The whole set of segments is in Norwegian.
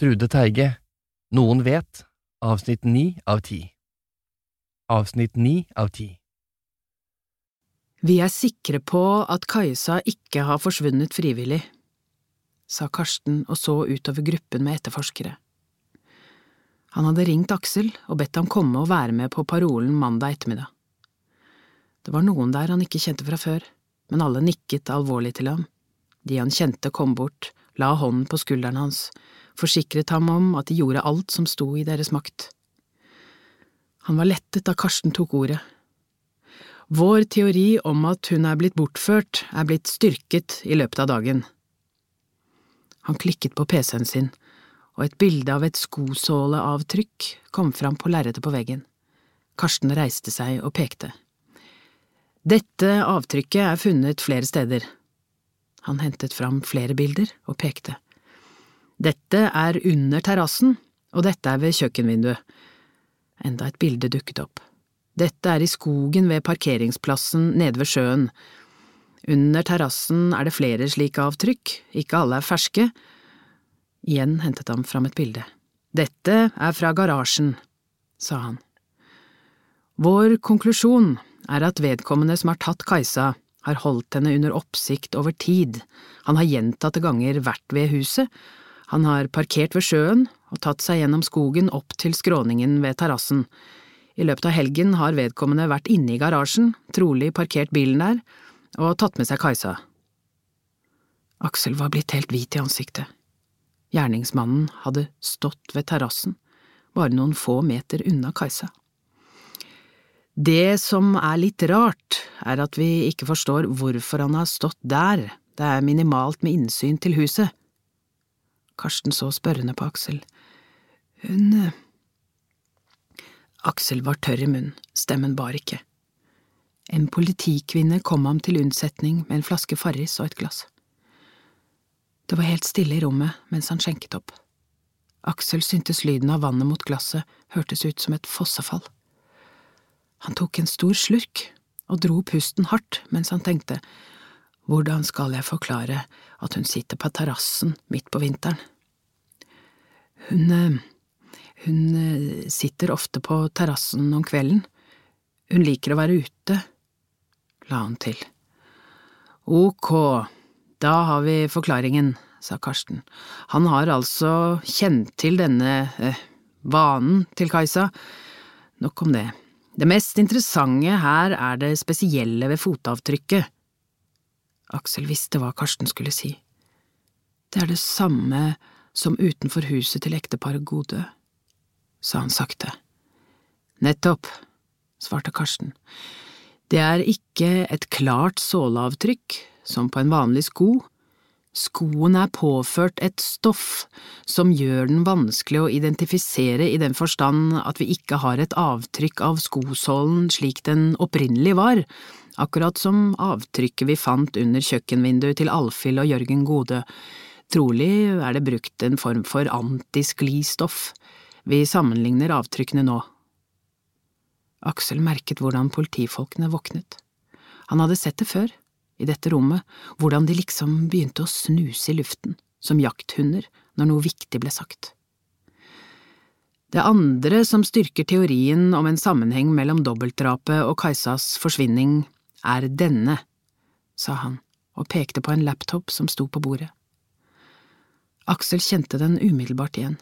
Trude Teige Noen vet Avsnitt ni av ti Avsnitt ni av ti Vi er sikre på at Kajsa ikke har forsvunnet frivillig, sa Karsten og så utover gruppen med etterforskere. Han hadde ringt Aksel og bedt ham komme og være med på parolen mandag ettermiddag. Det var noen der han ikke kjente fra før, men alle nikket alvorlig til ham. De han kjente kom bort, la hånden på skulderen hans, forsikret ham om at de gjorde alt som sto i deres makt. Han var lettet da Karsten tok ordet. Vår teori om at hun er blitt bortført, er blitt styrket i løpet av dagen. Han klikket på PC-en sin, og et bilde av et skosåleavtrykk kom fram på lerretet på veggen. Karsten reiste seg og pekte. Dette avtrykket er funnet flere steder. Han hentet fram flere bilder og pekte. Dette er under terrassen, og dette er ved kjøkkenvinduet. Enda et bilde dukket opp. Dette er i skogen ved parkeringsplassen nede ved sjøen. Under terrassen er det flere slike avtrykk, ikke alle er ferske. Igjen hentet han fram et bilde. Dette er fra garasjen, sa han. Vår konklusjon er at vedkommende som har tatt Kajsa, har holdt henne under oppsikt over tid, han har gjentatte ganger vært ved huset, han har parkert ved sjøen og tatt seg gjennom skogen opp til skråningen ved terrassen. I løpet av helgen har vedkommende vært inne i garasjen, trolig parkert bilen der, og tatt med seg Kajsa. Aksel var blitt helt hvit i ansiktet. Gjerningsmannen hadde stått ved terrassen, bare noen få meter unna Kajsa. Det som er litt rart, er at vi ikke forstår hvorfor han har stått der, det er minimalt med innsyn til huset. Karsten så spørrende på Aksel. Hun… Eh, Aksel var tørr i munnen, stemmen bar ikke. En politikvinne kom ham til unnsetning med en flaske Farris og et glass. Det var helt stille i rommet mens han skjenket opp. Aksel syntes lyden av vannet mot glasset hørtes ut som et fossefall. Han tok en stor slurk og dro pusten hardt mens han tenkte, hvordan skal jeg forklare at hun sitter på terrassen midt på vinteren? Hun… Eh, hun eh, sitter ofte på terrassen om kvelden. Hun liker å være ute, la han til. Ok, da har vi forklaringen, sa Karsten. Han har altså kjent til denne eh, vanen til Kajsa. Nok om det. Det mest interessante her er det spesielle ved fotavtrykket. Aksel visste hva Karsten skulle si. Det er det samme som utenfor huset til ekteparet Godø sa han sakte. Nettopp, svarte Karsten. Det er ikke et klart såleavtrykk, som på en vanlig sko. Skoen er påført et stoff som gjør den vanskelig å identifisere i den forstand at vi ikke har et avtrykk av skosålen slik den opprinnelig var, akkurat som avtrykket vi fant under kjøkkenvinduet til Alfhild og Jørgen Gode. Trolig er det brukt en form for antisklistoff. Vi sammenligner avtrykkene nå. Aksel merket hvordan politifolkene våknet. Han hadde sett det før, i dette rommet, hvordan de liksom begynte å snuse i luften, som jakthunder når noe viktig ble sagt. Det andre som styrker teorien om en sammenheng mellom dobbeltdrapet og Kajsas forsvinning, er denne, sa han og pekte på en laptop som sto på bordet. Aksel kjente den umiddelbart igjen.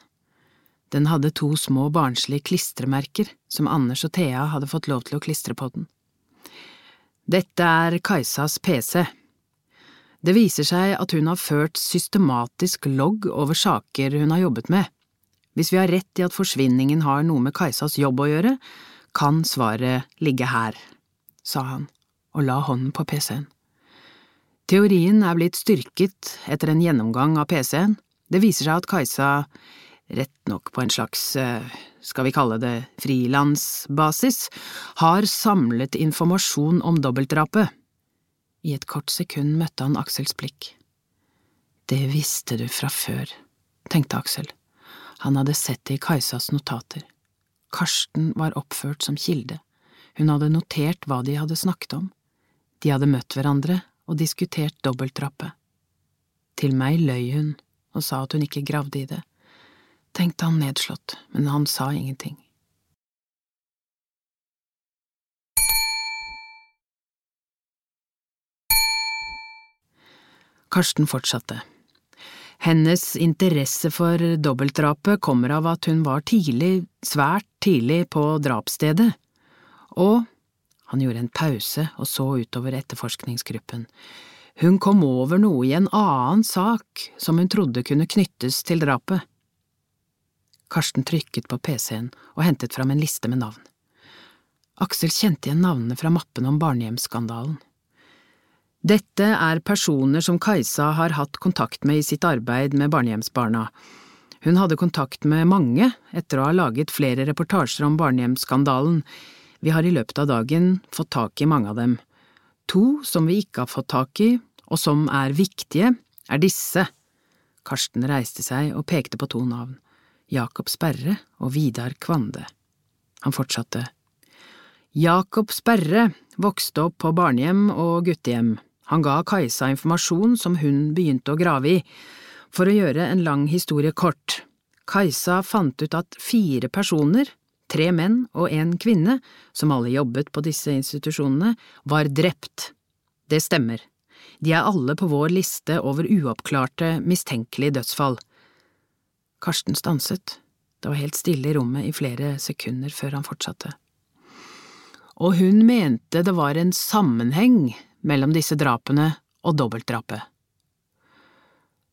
Den hadde to små barnslige klistremerker som Anders og Thea hadde fått lov til å klistre på den. Dette er Kajsas PC. Det viser seg at hun har ført systematisk logg over saker hun har jobbet med. Hvis vi har rett i at forsvinningen har noe med Kajsas jobb å gjøre, kan svaret ligge her, sa han og la hånden på PC-en. Teorien er blitt styrket etter en gjennomgang av PC-en. Det viser seg at Kajsa rett nok på en slags, eh, skal vi kalle det frilansbasis, har samlet informasjon om dobbeltdrapet. I et kort sekund møtte han Aksels blikk. Det visste du fra før, tenkte Aksel. Han hadde sett det i Kajsas notater. Karsten var oppført som kilde. Hun hadde notert hva de hadde snakket om. De hadde møtt hverandre og diskutert dobbeltdrapet. Til meg løy hun og sa at hun ikke gravde i det tenkte han nedslått, men han sa ingenting. Karsten fortsatte. Hennes interesse for dobbeltdrapet kommer av at hun var tidlig, svært tidlig, på drapsstedet, og han gjorde en pause og så utover etterforskningsgruppen. Hun kom over noe i en annen sak som hun trodde kunne knyttes til drapet. Karsten trykket på PC-en og hentet fram en liste med navn. Aksel kjente igjen navnene fra mappen om barnehjemsskandalen. Dette er personer som Kajsa har hatt kontakt med i sitt arbeid med barnehjemsbarna. Hun hadde kontakt med mange etter å ha laget flere reportasjer om barnehjemsskandalen. Vi har i løpet av dagen fått tak i mange av dem. To som vi ikke har fått tak i, og som er viktige, er disse. Karsten reiste seg og pekte på to navn, Jakob Sperre og Vidar Kvande. Han fortsatte. Jakob Sperre vokste opp på barnehjem og guttehjem. Han ga Kajsa informasjon som hun begynte å grave i. For å gjøre en lang historie kort, Kajsa fant ut at fire personer, tre menn og en kvinne, som alle jobbet på disse institusjonene, var drept. Det stemmer. De er alle på vår liste over uoppklarte, mistenkelige dødsfall. Karsten stanset. Det var helt stille i rommet i flere sekunder før han fortsatte. Og hun mente det var en sammenheng mellom disse drapene og dobbeltdrapet.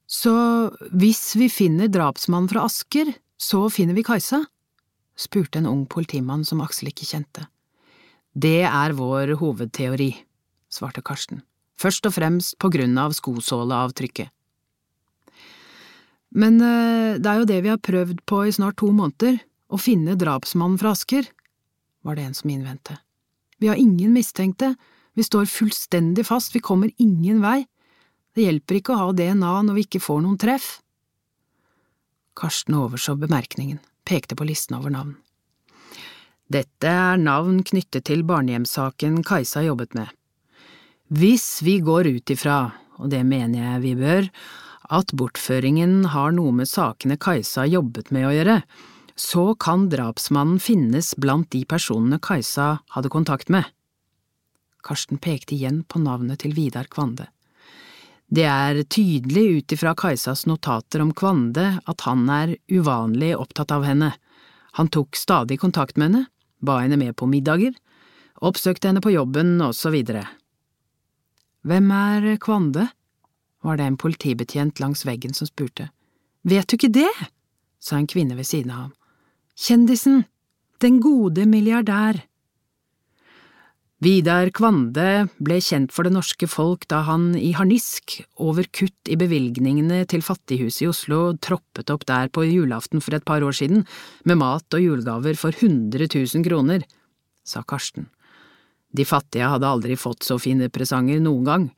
Så hvis vi finner drapsmannen fra Asker, så finner vi Kajsa? spurte en ung politimann som Aksel ikke kjente. Det er vår hovedteori, svarte Karsten, først og fremst på grunn av skosåleavtrykket. Men eh, det er jo det vi har prøvd på i snart to måneder, å finne drapsmannen fra Asker, var det en som innvendte. Vi har ingen mistenkte, vi står fullstendig fast, vi kommer ingen vei. Det hjelper ikke å ha DNA når vi ikke får noen treff. Karsten overså bemerkningen, pekte på listen over navn. Dette er navn knyttet til barnehjemssaken Kajsa jobbet med. Hvis vi går ut ifra, og det mener jeg vi bør, at bortføringen har noe med sakene Kajsa jobbet med å gjøre, så kan drapsmannen finnes blant de personene Kajsa hadde kontakt med. Karsten pekte igjen på navnet til Vidar Kvande. Det er tydelig ut ifra Kajsas notater om Kvande at han er uvanlig opptatt av henne. Han tok stadig kontakt med henne, ba henne med på middager, oppsøkte henne på jobben, og så videre. Hvem er Kvande? var det en politibetjent langs veggen som spurte. Vet du ikke det? sa en kvinne ved siden av ham. Kjendisen, den gode milliardær. Vidar Kvande ble kjent for det norske folk da han i harnisk over kutt i bevilgningene til Fattighuset i Oslo troppet opp der på julaften for et par år siden med mat og julegaver for 100 000 kroner, sa Karsten. De fattige hadde aldri fått så fine presanger noen gang.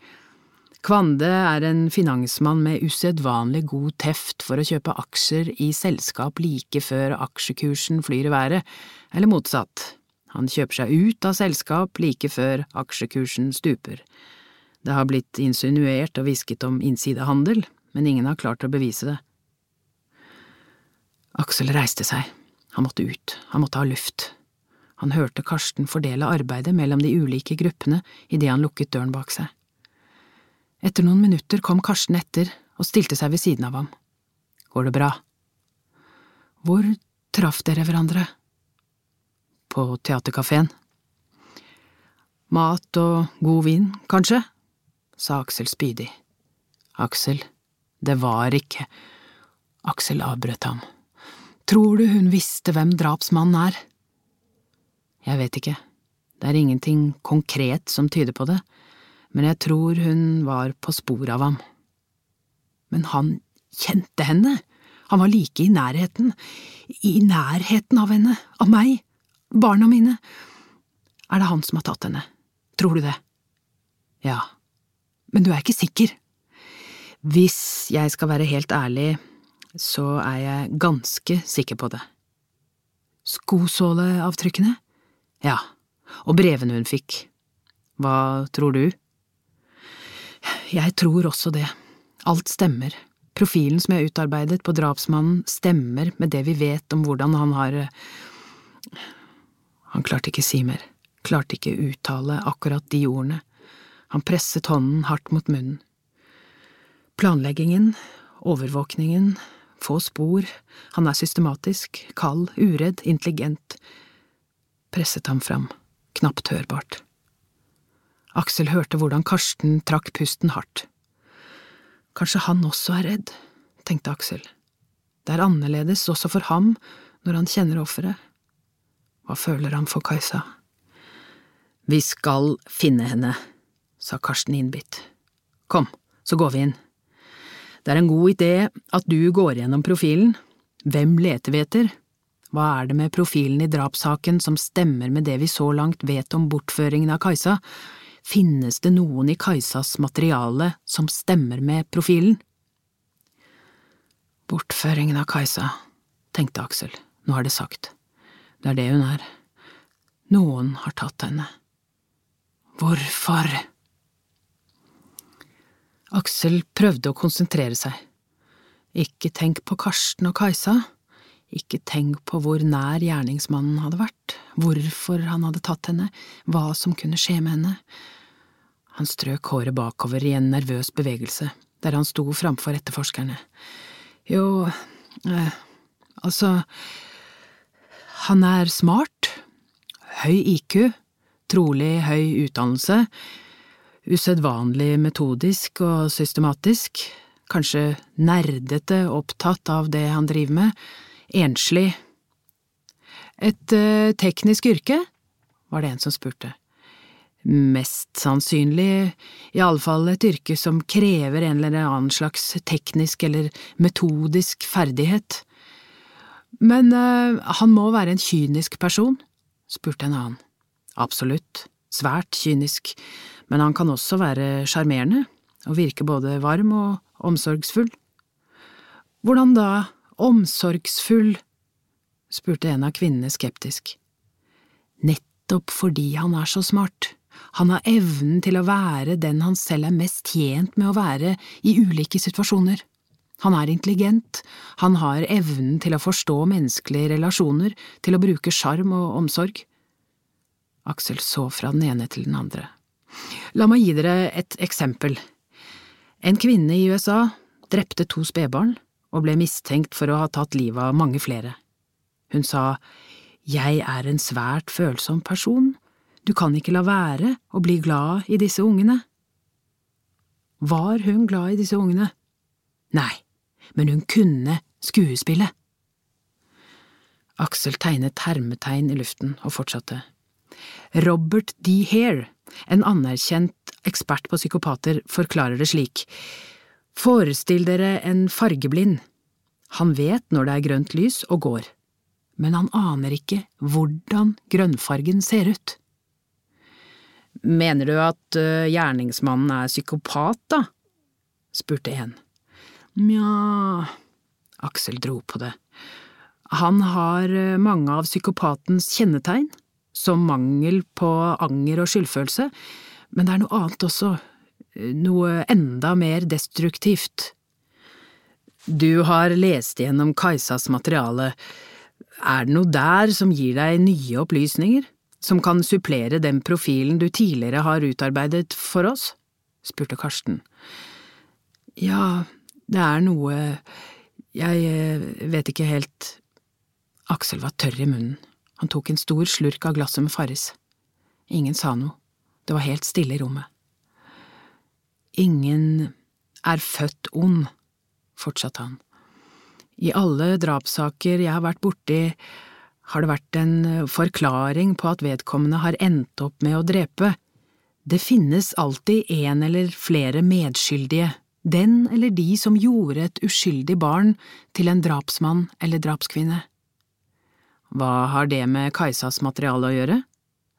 Kvande er en finansmann med usedvanlig god teft for å kjøpe aksjer i selskap like før aksjekursen flyr i været, eller motsatt. Han kjøper seg ut av selskap like før aksjekursen stuper. Det har blitt insinuert og hvisket om innsidehandel, men ingen har klart å bevise det. Aksel reiste seg. Han måtte ut, han måtte ha luft. Han hørte Karsten fordele arbeidet mellom de ulike gruppene idet han lukket døren bak seg. Etter noen minutter kom Karsten etter og stilte seg ved siden av ham. Går det bra? Hvor traff dere hverandre? på teaterkafeen. Mat og god vin, kanskje? sa Aksel spydig. Aksel, det var ikke… Aksel avbrøt ham. Tror du hun visste hvem drapsmannen er? Jeg vet ikke, det er ingenting konkret som tyder på det, men jeg tror hun var på sporet av ham. Men han kjente henne, han var like i nærheten, i nærheten av henne, av meg, Barna mine. Er det han som har tatt henne? Tror du det? Ja, men du er ikke sikker. Hvis jeg skal være helt ærlig, så er jeg ganske sikker på det. Skosåleavtrykkene? Ja, og brevene hun fikk. Hva tror du? Jeg tror også det. Alt stemmer. Profilen som jeg utarbeidet på drapsmannen, stemmer med det vi vet om hvordan han har eh, Han klarte ikke si mer, klarte ikke uttale akkurat de ordene. Han presset hånden hardt mot munnen. Planleggingen, overvåkningen, få spor, han er systematisk, kald, uredd, intelligent. Presset ham fram, knapt hørbart. Aksel hørte hvordan Karsten trakk pusten hardt. Kanskje han også er redd, tenkte Aksel. Det er annerledes også for ham når han kjenner offeret. Hva føler han for Kajsa? Vi skal finne henne, sa Karsten innbitt. Kom, så går vi inn. Det er en god idé at du går gjennom profilen. Hvem leter vi etter? Hva er det med profilen i drapssaken som stemmer med det vi så langt vet om bortføringen av Kajsa? Finnes det noen i Kajsas materiale som stemmer med profilen? Bortføringen av Kajsa, tenkte Aksel, nå er det sagt. Det er det hun er. Noen har tatt henne. Hvorfor? Aksel prøvde å konsentrere seg. Ikke tenk på Karsten og Kajsa. Ikke tenk på hvor nær gjerningsmannen hadde vært, hvorfor han hadde tatt henne, hva som kunne skje med henne. Han strøk håret bakover i en nervøs bevegelse, der han sto framfor etterforskerne. Jo, eh, altså, han er smart, høy IQ, trolig høy utdannelse, usedvanlig metodisk og systematisk, kanskje nerdete opptatt av det han driver med, enslig. Et uh, teknisk yrke? var det en som spurte. Mest sannsynlig i alle fall et yrke som krever en eller annen slags teknisk eller metodisk ferdighet. Men uh, han må være en kynisk person? spurte en annen. Absolutt, svært kynisk men han kan også være sjarmerende og virke både varm og omsorgsfull. Hvordan da, omsorgsfull? spurte en av kvinnene skeptisk. Nettopp fordi han er så smart. Han har evnen til å være den han selv er mest tjent med å være i ulike situasjoner. Han er intelligent, han har evnen til å forstå menneskelige relasjoner, til å bruke sjarm og omsorg. Aksel så fra den ene til den andre. La meg gi dere et eksempel. En kvinne i USA drepte to spedbarn og ble mistenkt for å ha tatt livet av mange flere. Hun sa Jeg er en svært følsom person, du kan ikke la være å bli glad i disse ungene. Var hun glad i disse ungene? Nei, men hun kunne skuespille. Aksel tegnet hermetegn i luften og fortsatte. Robert D. Hare, en anerkjent ekspert på psykopater, forklarer det slik. Forestill dere en fargeblind. Han vet når det er grønt lys og går, men han aner ikke hvordan grønnfargen ser ut. Mener du at uh, gjerningsmannen er psykopat, da? spurte en. Nja… Aksel dro på det. Han har uh, mange av psykopatens kjennetegn som mangel på anger og skyldfølelse, men det er noe annet også, noe enda mer destruktivt. Du har lest gjennom Kajsas materiale, er det noe der som gir deg nye opplysninger, som kan supplere den profilen du tidligere har utarbeidet for oss? spurte Karsten. Ja, det er noe… jeg eh, vet ikke helt… Aksel var tørr i munnen. Han tok en stor slurk av glasset med Farris. Ingen sa noe, det var helt stille i rommet. Ingen er født ond, fortsatte han. I alle drapssaker jeg har vært borti, har det vært en forklaring på at vedkommende har endt opp med å drepe. Det finnes alltid en eller flere medskyldige, den eller de som gjorde et uskyldig barn til en drapsmann eller drapskvinne. Hva har det med Kajsas materiale å gjøre?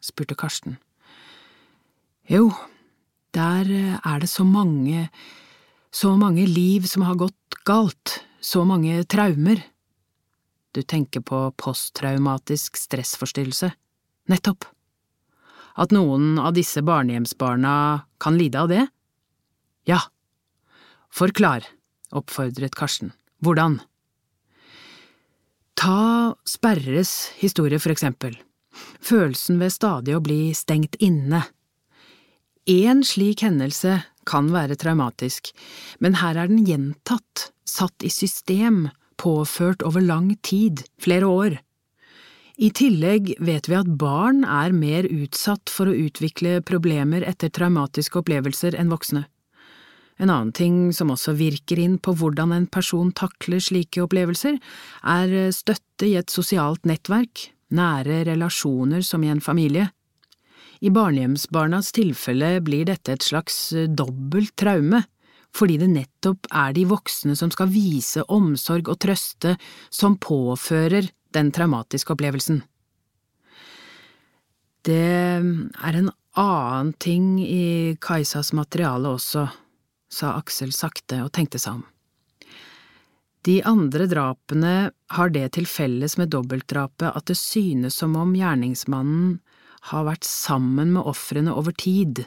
spurte Karsten. Jo, der eh, er det så mange, så mange liv som har gått galt, så mange traumer. Du tenker på posttraumatisk stressforstyrrelse. Nettopp. At noen av disse barnehjemsbarna kan lide av det? Ja. Forklar, oppfordret Karsten. Hvordan? Ta Sperres historie, for eksempel. Følelsen ved stadig å bli stengt inne. Én slik hendelse kan være traumatisk, men her er den gjentatt, satt i system, påført over lang tid, flere år. I tillegg vet vi at barn er mer utsatt for å utvikle problemer etter traumatiske opplevelser enn voksne. En annen ting som også virker inn på hvordan en person takler slike opplevelser, er støtte i et sosialt nettverk, nære relasjoner som i en familie. I barnehjemsbarnas tilfelle blir dette et slags dobbelt traume, fordi det nettopp er de voksne som skal vise omsorg og trøste, som påfører den traumatiske opplevelsen. Det er en annen ting i Kajsas materiale også sa Aksel sakte og tenkte seg om. De andre drapene har det til felles med dobbeltdrapet at det synes som om gjerningsmannen har vært sammen med ofrene over tid,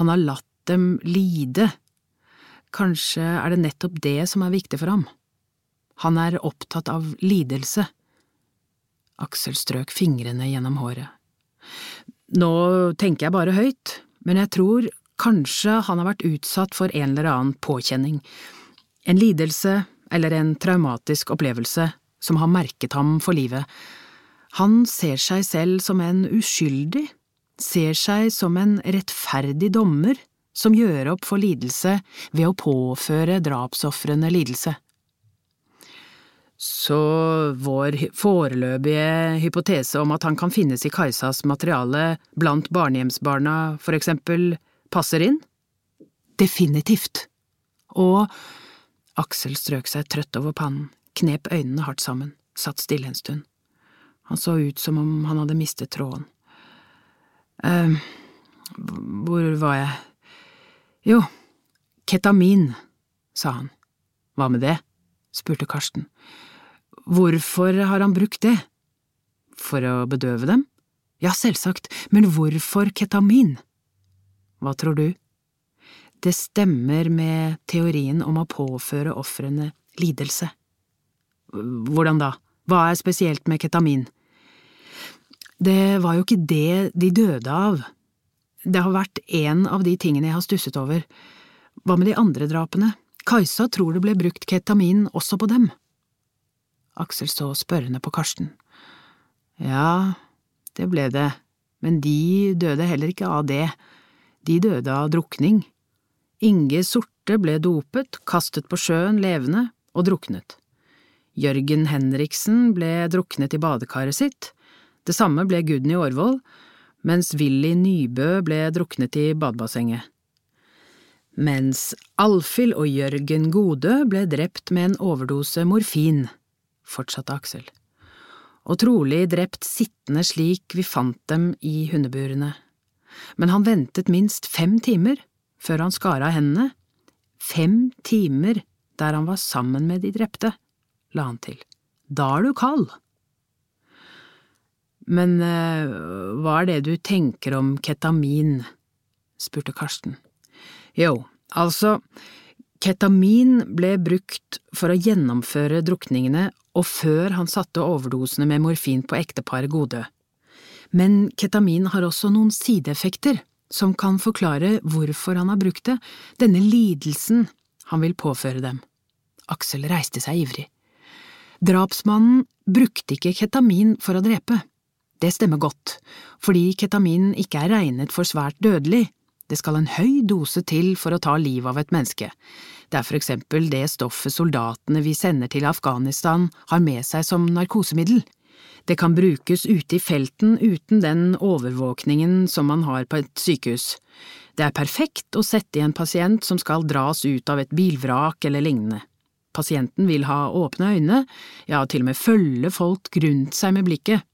han har latt dem lide. Kanskje er det nettopp det som er viktig for ham. Han er opptatt av lidelse. Aksel strøk fingrene gjennom håret. Nå tenker jeg bare høyt, men jeg tror Kanskje han har vært utsatt for en eller annen påkjenning, en lidelse eller en traumatisk opplevelse som har merket ham for livet. Han ser seg selv som en uskyldig, ser seg som en rettferdig dommer som gjør opp for lidelse ved å påføre drapsofrene lidelse. Så vår foreløpige hypotese om at han kan finnes i Kajsas materiale blant barnehjemsbarna, for eksempel, passer inn? Definitivt. Og Aksel strøk seg trøtt over pannen, knep øynene hardt sammen, satt stille en stund. Han så ut som om han hadde mistet tråden. eh, hvor var jeg? Jo, ketamin, sa han. Hva med det? spurte Karsten. Hvorfor har han brukt det? For å bedøve dem? Ja, selvsagt, men hvorfor ketamin? Hva tror du? Det stemmer med teorien om å påføre ofrene lidelse. Hvordan da? Hva er spesielt med ketamin? Det var jo ikke det de døde av. Det har vært en av de tingene jeg har stusset over. Hva med de andre drapene? Kajsa tror det ble brukt ketamin også på dem. Aksel så spørrende på Karsten. Ja, det ble det, men de døde heller ikke av det. De døde av drukning. Inge Sorte ble dopet, kastet på sjøen levende og druknet. Jørgen Henriksen ble druknet i badekaret sitt, det samme ble Gudny Aarvold, mens Willy Nybø ble druknet i badebassenget. Mens Alfhild og Jørgen Godø ble drept med en overdose morfin, fortsatte Aksel, og trolig drept sittende slik vi fant dem i hundeburene men han ventet minst fem timer før han skar av hendene. Fem timer der han var sammen med de drepte, la han til. Da er du kald. Men uh, hva er det du tenker om ketamin? spurte Karsten. Jo, altså, ketamin ble brukt for å gjennomføre drukningene og før han satte overdosene med morfin på ekteparet Godø. Men ketamin har også noen sideeffekter som kan forklare hvorfor han har brukt det, denne lidelsen han vil påføre dem. Aksel reiste seg ivrig. Drapsmannen brukte ikke ketamin for å drepe. Det stemmer godt, fordi ketamin ikke er regnet for svært dødelig. Det skal en høy dose til for å ta livet av et menneske. Det er for eksempel det stoffet soldatene vi sender til Afghanistan har med seg som narkosemiddel. Det kan brukes ute i felten uten den overvåkningen som man har på et sykehus. Det er perfekt å sette i en pasient som skal dras ut av et bilvrak eller lignende. Pasienten vil ha åpne øyne, ja, til og med følge folk rundt seg med blikket.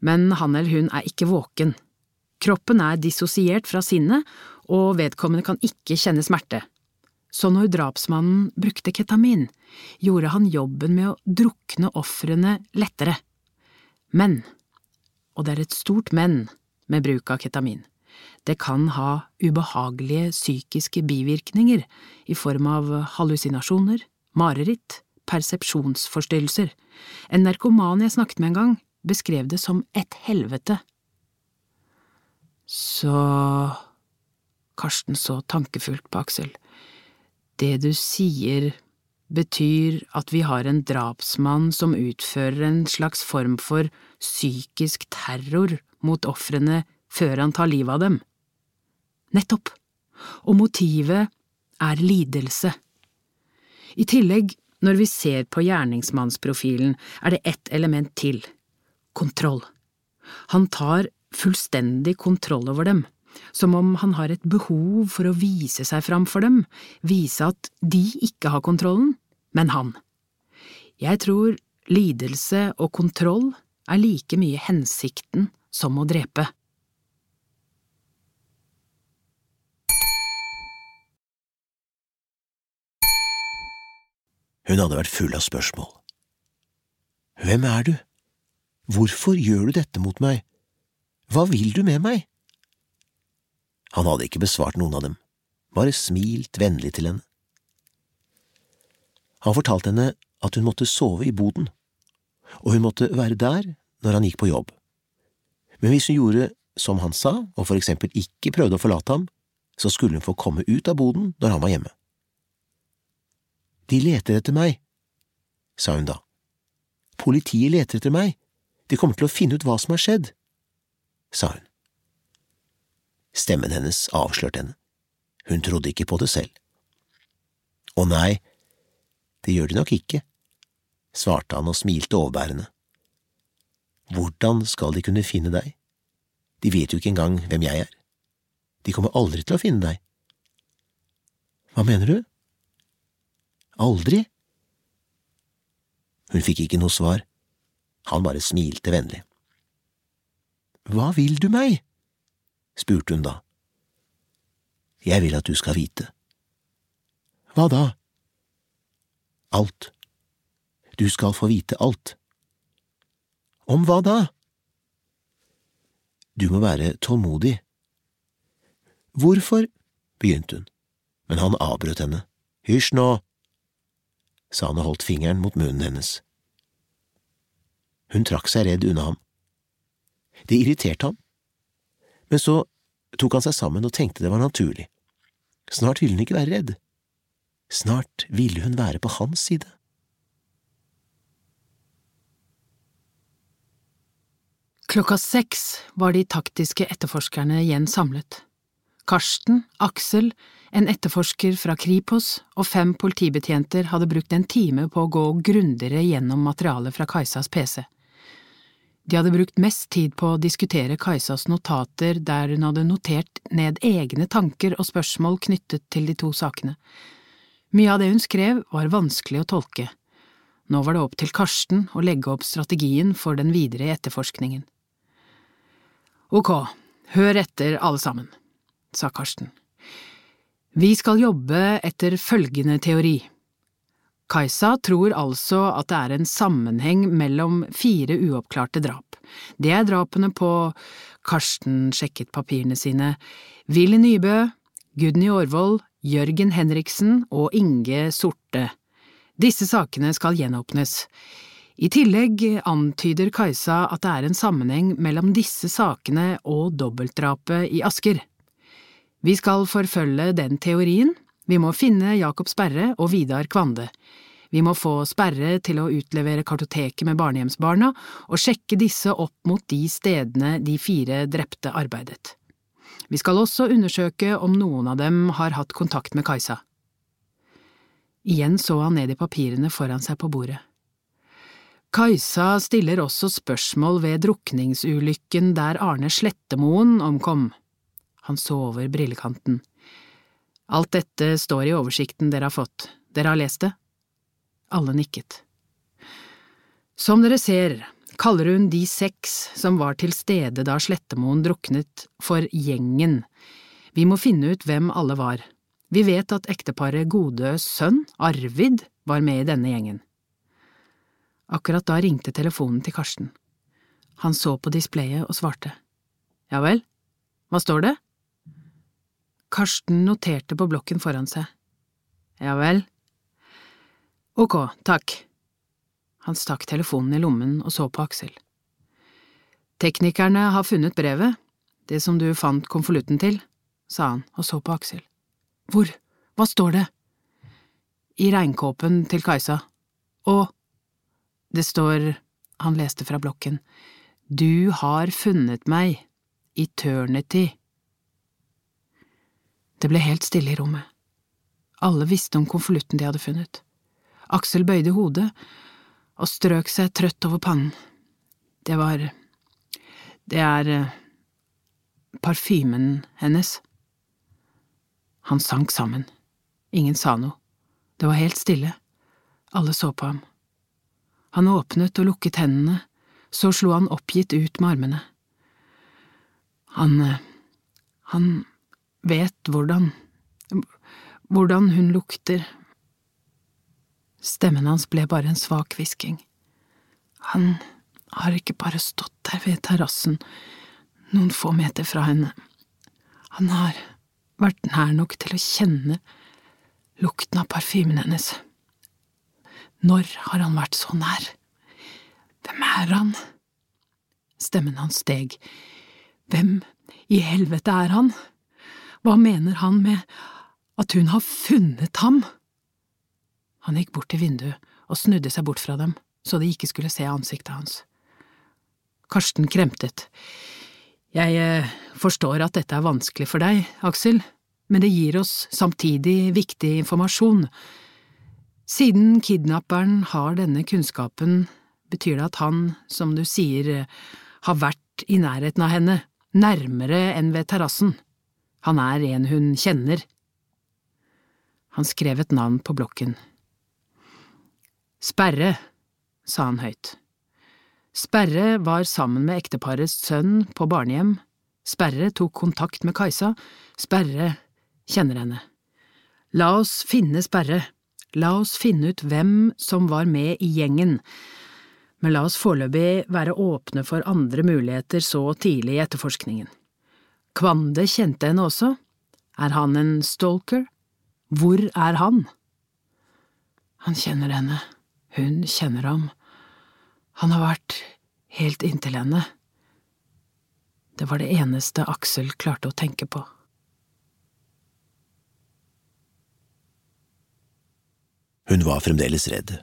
Men han eller hun er ikke våken. Kroppen er dissosiert fra sinnet, og vedkommende kan ikke kjenne smerte. Så når drapsmannen brukte ketamin, gjorde han jobben med å drukne ofrene lettere. Men, og det er et stort men med bruk av ketamin, Det kan ha ubehagelige psykiske bivirkninger i form av hallusinasjoner, mareritt, persepsjonsforstyrrelser. En narkoman jeg snakket med en gang, beskrev det som et helvete. Så… Karsten så tankefullt på Aksel. Det du sier, betyr at vi har en drapsmann som utfører en slags form for psykisk terror mot ofrene før han tar livet av dem. Nettopp, og motivet er lidelse. I tillegg, når vi ser på gjerningsmannsprofilen, er det ett element til – kontroll. Han tar fullstendig kontroll over dem som om han har et behov for å vise seg fram for dem, vise at de ikke har kontrollen, men han. Jeg tror lidelse og kontroll er like mye hensikten som å drepe. Hun hadde vært full av spørsmål. Hvem er du? Hvorfor gjør du dette mot meg? Hva vil du med meg? Han hadde ikke besvart noen av dem, bare smilt vennlig til henne. Han fortalte henne at hun måtte sove i boden, og hun måtte være der når han gikk på jobb. Men hvis hun gjorde som han sa, og for eksempel ikke prøvde å forlate ham, så skulle hun få komme ut av boden når han var hjemme. De leter etter meg, sa hun da. Politiet leter etter meg, de kommer til å finne ut hva som har skjedd, sa hun. Stemmen hennes avslørte henne. Hun trodde ikke på det selv. Å nei, det gjør de nok ikke, svarte han og smilte overbærende. Hvordan skal de kunne finne deg? De vet jo ikke engang hvem jeg er. De kommer aldri til å finne deg. Hva mener du? Aldri? Hun fikk ikke noe svar. Han bare smilte vennlig. Hva vil du meg? spurte hun da. Jeg vil at du skal vite. Hva da? Alt. Du skal få vite alt. Om hva da? Du må være tålmodig. Hvorfor? begynte hun, men han avbrøt henne. Hysj nå, sa han og holdt fingeren mot munnen hennes. Hun trakk seg redd unna ham. Det irriterte ham men så tok han seg sammen og tenkte det var naturlig. Snart ville hun ikke være redd. Snart ville hun være på hans side. Klokka seks var de taktiske etterforskerne igjen samlet. Karsten, Aksel, en etterforsker fra Kripos og fem politibetjenter hadde brukt en time på å gå grundigere gjennom materialet fra Kajsas PC. De hadde brukt mest tid på å diskutere Kajsas notater der hun hadde notert ned egne tanker og spørsmål knyttet til de to sakene. Mye av det hun skrev var vanskelig å tolke. Nå var det opp til Karsten å legge opp strategien for den videre etterforskningen. Ok, hør etter alle sammen, sa Karsten. Vi skal jobbe etter følgende teori. Kajsa tror altså at det er en sammenheng mellom fire uoppklarte drap. Det er drapene på Karsten sjekket papirene sine, Willy Nybø, Gudny Aarvold, Jørgen Henriksen og Inge Sorte. Disse sakene skal gjenåpnes. I tillegg antyder Kajsa at det er en sammenheng mellom disse sakene og dobbeltdrapet i Asker. Vi skal forfølge den teorien, vi må finne Jakob Sperre og Vidar Kvande. Vi må få Sperre til å utlevere kartoteket med barnehjemsbarna og sjekke disse opp mot de stedene de fire drepte arbeidet. Vi skal også undersøke om noen av dem har hatt kontakt med Kajsa. Igjen så han ned i papirene foran seg på bordet. Kajsa stiller også spørsmål ved drukningsulykken der Arne Slettemoen omkom. Han så over brillekanten. Alt dette står i oversikten dere har fått, dere har lest det? Alle nikket. Som dere ser, kaller hun de seks som var til stede da Slettemoen druknet, for gjengen. Vi må finne ut hvem alle var. Vi vet at ekteparet Godøs sønn, Arvid, var med i denne gjengen. Akkurat da ringte telefonen til Karsten. Han så på displayet og svarte. Ja vel, hva står det? Karsten noterte på blokken foran seg. Ja vel. Ok, takk. Han stakk telefonen i lommen og så på Aksel. Teknikerne har funnet brevet, det som du fant konvolutten til, sa han og så på Aksel. Hvor, hva står det? I regnkåpen til Kajsa. Og det står, han leste fra blokken, Du har funnet meg, eternity. Det ble helt stille i rommet. Alle visste om konvolutten de hadde funnet. Aksel bøyde hodet og strøk seg trøtt over pannen. Det var… det er… eh, parfymen hennes. Han sank sammen. Ingen sa noe. Det var helt stille. Alle så på ham. Han åpnet og lukket hendene, så slo han oppgitt ut med armene. Han… eh, han vet hvordan… hvordan hun lukter. Stemmen hans ble bare en svak hvisking. Han har ikke bare stått der ved terrassen, noen få meter fra henne. Han har vært nær nok til å kjenne lukten av parfymen hennes. Når har han vært så nær? Hvem er han? Stemmen hans steg. Hvem i helvete er han? Hva mener han med at hun har funnet ham? Han gikk bort til vinduet og snudde seg bort fra dem, så de ikke skulle se ansiktet hans. Karsten kremtet. Jeg eh, forstår at dette er vanskelig for deg, Aksel, men det gir oss samtidig viktig informasjon. Siden kidnapperen har denne kunnskapen, betyr det at han, som du sier, har vært i nærheten av henne, nærmere enn ved terrassen. Han er en hun kjenner. Han skrev et navn på blokken. Sperre, sa han høyt. Sperre var sammen med ekteparets sønn på barnehjem. Sperre tok kontakt med Kajsa. Sperre kjenner henne. La oss finne Sperre. La oss finne ut hvem som var med i gjengen, men la oss foreløpig være åpne for andre muligheter så tidlig i etterforskningen. Kvande kjente henne også. Er han en stalker? Hvor er han? Han kjenner henne, hun kjenner ham. Han har vært helt inntil henne. Det var det eneste Aksel klarte å tenke på. Hun var fremdeles redd.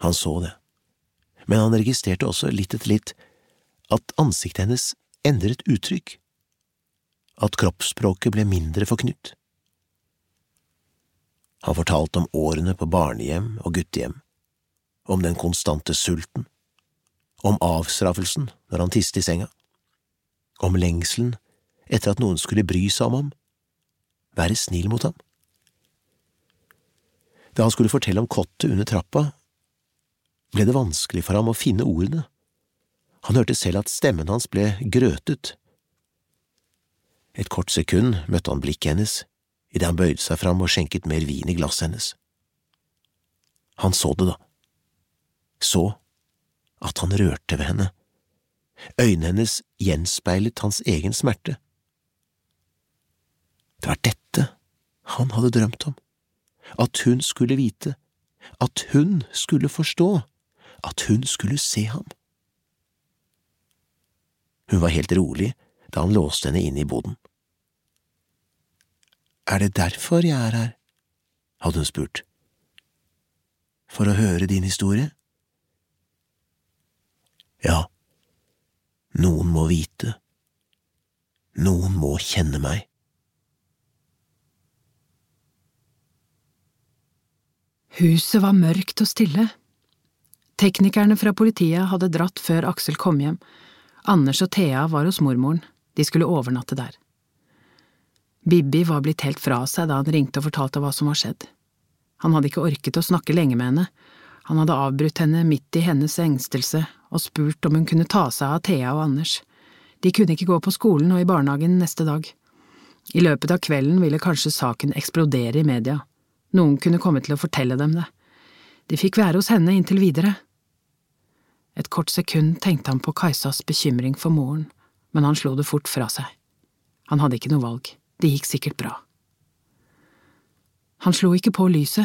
Han så det, men han registrerte også litt etter litt at ansiktet hennes endret uttrykk, at kroppsspråket ble mindre forknytt. Han fortalte om årene på barnehjem og guttehjem, om den konstante sulten, om avstraffelsen når han tiste i senga, om lengselen etter at noen skulle bry seg om ham, være snill mot ham. Da han skulle fortelle om kottet under trappa, ble det vanskelig for ham å finne ordene. Han hørte selv at stemmen hans ble grøtet. Et kort sekund møtte han blikket hennes idet han bøyde seg fram og skjenket mer vin i glasset hennes. Han så det, da. Så at han rørte ved henne. Øynene hennes gjenspeilet hans egen smerte. Det var dette han hadde drømt om at hun skulle vite, at hun skulle forstå, at hun skulle se ham. Hun var helt rolig da han låste henne inn i boden. Er det derfor jeg er her? hadde hun spurt. For å høre din historie? Ja, noen må vite, noen må kjenne meg. Huset var mørkt og stille. Teknikerne fra politiet hadde dratt før Aksel kom hjem. Anders og Thea var hos mormoren, de skulle overnatte der. Bibi var blitt helt fra seg da han ringte og fortalte hva som var skjedd. Han hadde ikke orket å snakke lenge med henne, han hadde avbrutt henne midt i hennes engstelse og spurt om hun kunne ta seg av Thea og Anders. De kunne ikke gå på skolen og i barnehagen neste dag. I løpet av kvelden ville kanskje saken eksplodere i media. Noen kunne komme til å fortelle dem det. De fikk være hos henne inntil videre. Et kort sekund tenkte han på Kajsas bekymring for moren, men han slo det fort fra seg. Han hadde ikke noe valg. det gikk sikkert bra. Han slo ikke på lyset,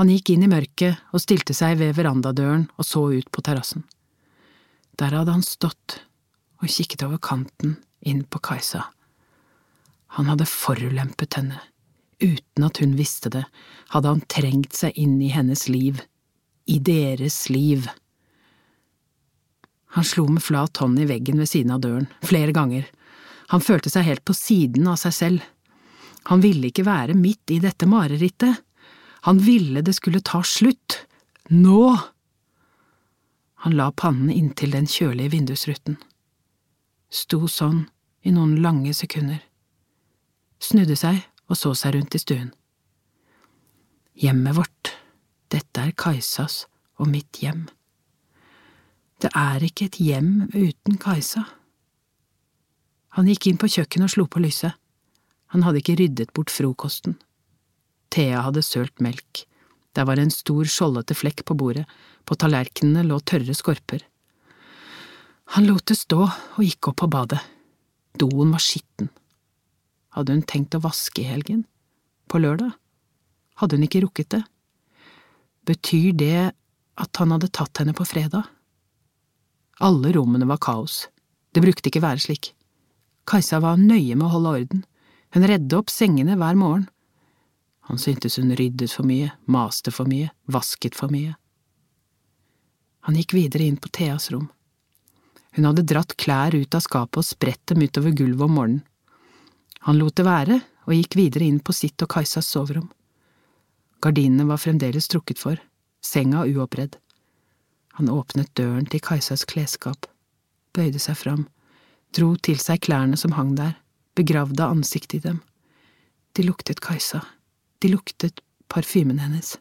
han gikk inn i mørket og stilte seg ved verandadøren og så ut på terrassen. Der hadde han stått og kikket over kanten inn på Kajsa. Han hadde forulempet henne. Uten at hun visste det, hadde han trengt seg inn i hennes liv, i deres liv. Han slo med flat hånd i veggen ved siden av døren, flere ganger. Han følte seg helt på siden av seg selv. Han ville ikke være midt i dette marerittet. Han ville det skulle ta slutt. Nå! Han la pannen inntil den kjølige vindusruten. Sto sånn i noen lange sekunder. Snudde seg og så seg rundt i stuen. Hjemmet vårt, dette er Kajsas og mitt hjem. Det er ikke et hjem uten Kajsa. Han gikk inn på kjøkkenet og slo på lyset. Han hadde ikke ryddet bort frokosten. Thea hadde sølt melk. Der var en stor, skjoldete flekk på bordet, på tallerkenene lå tørre skorper. Han lot det stå og gikk opp på badet. Doen var skitten. Hadde hun tenkt å vaske i helgen? På lørdag? Hadde hun ikke rukket det? Betyr det at han hadde tatt henne på fredag? Alle rommene var kaos. Det brukte ikke være slik. Kajsa var nøye med å holde orden. Hun redde opp sengene hver morgen. Han syntes hun ryddet for mye, maste for mye, vasket for mye. Han gikk videre inn på Theas rom. Hun hadde dratt klær ut av skapet og spredt dem utover gulvet om morgenen. Han lot det være og gikk videre inn på sitt og Kajsas soverom. Gardinene var fremdeles trukket for, senga uoppredd. Han åpnet døren til Kajsas klesskap, bøyde seg fram, dro til seg klærne som hang der, begravde ansiktet i dem. De luktet Kajsa, de luktet parfymen hennes.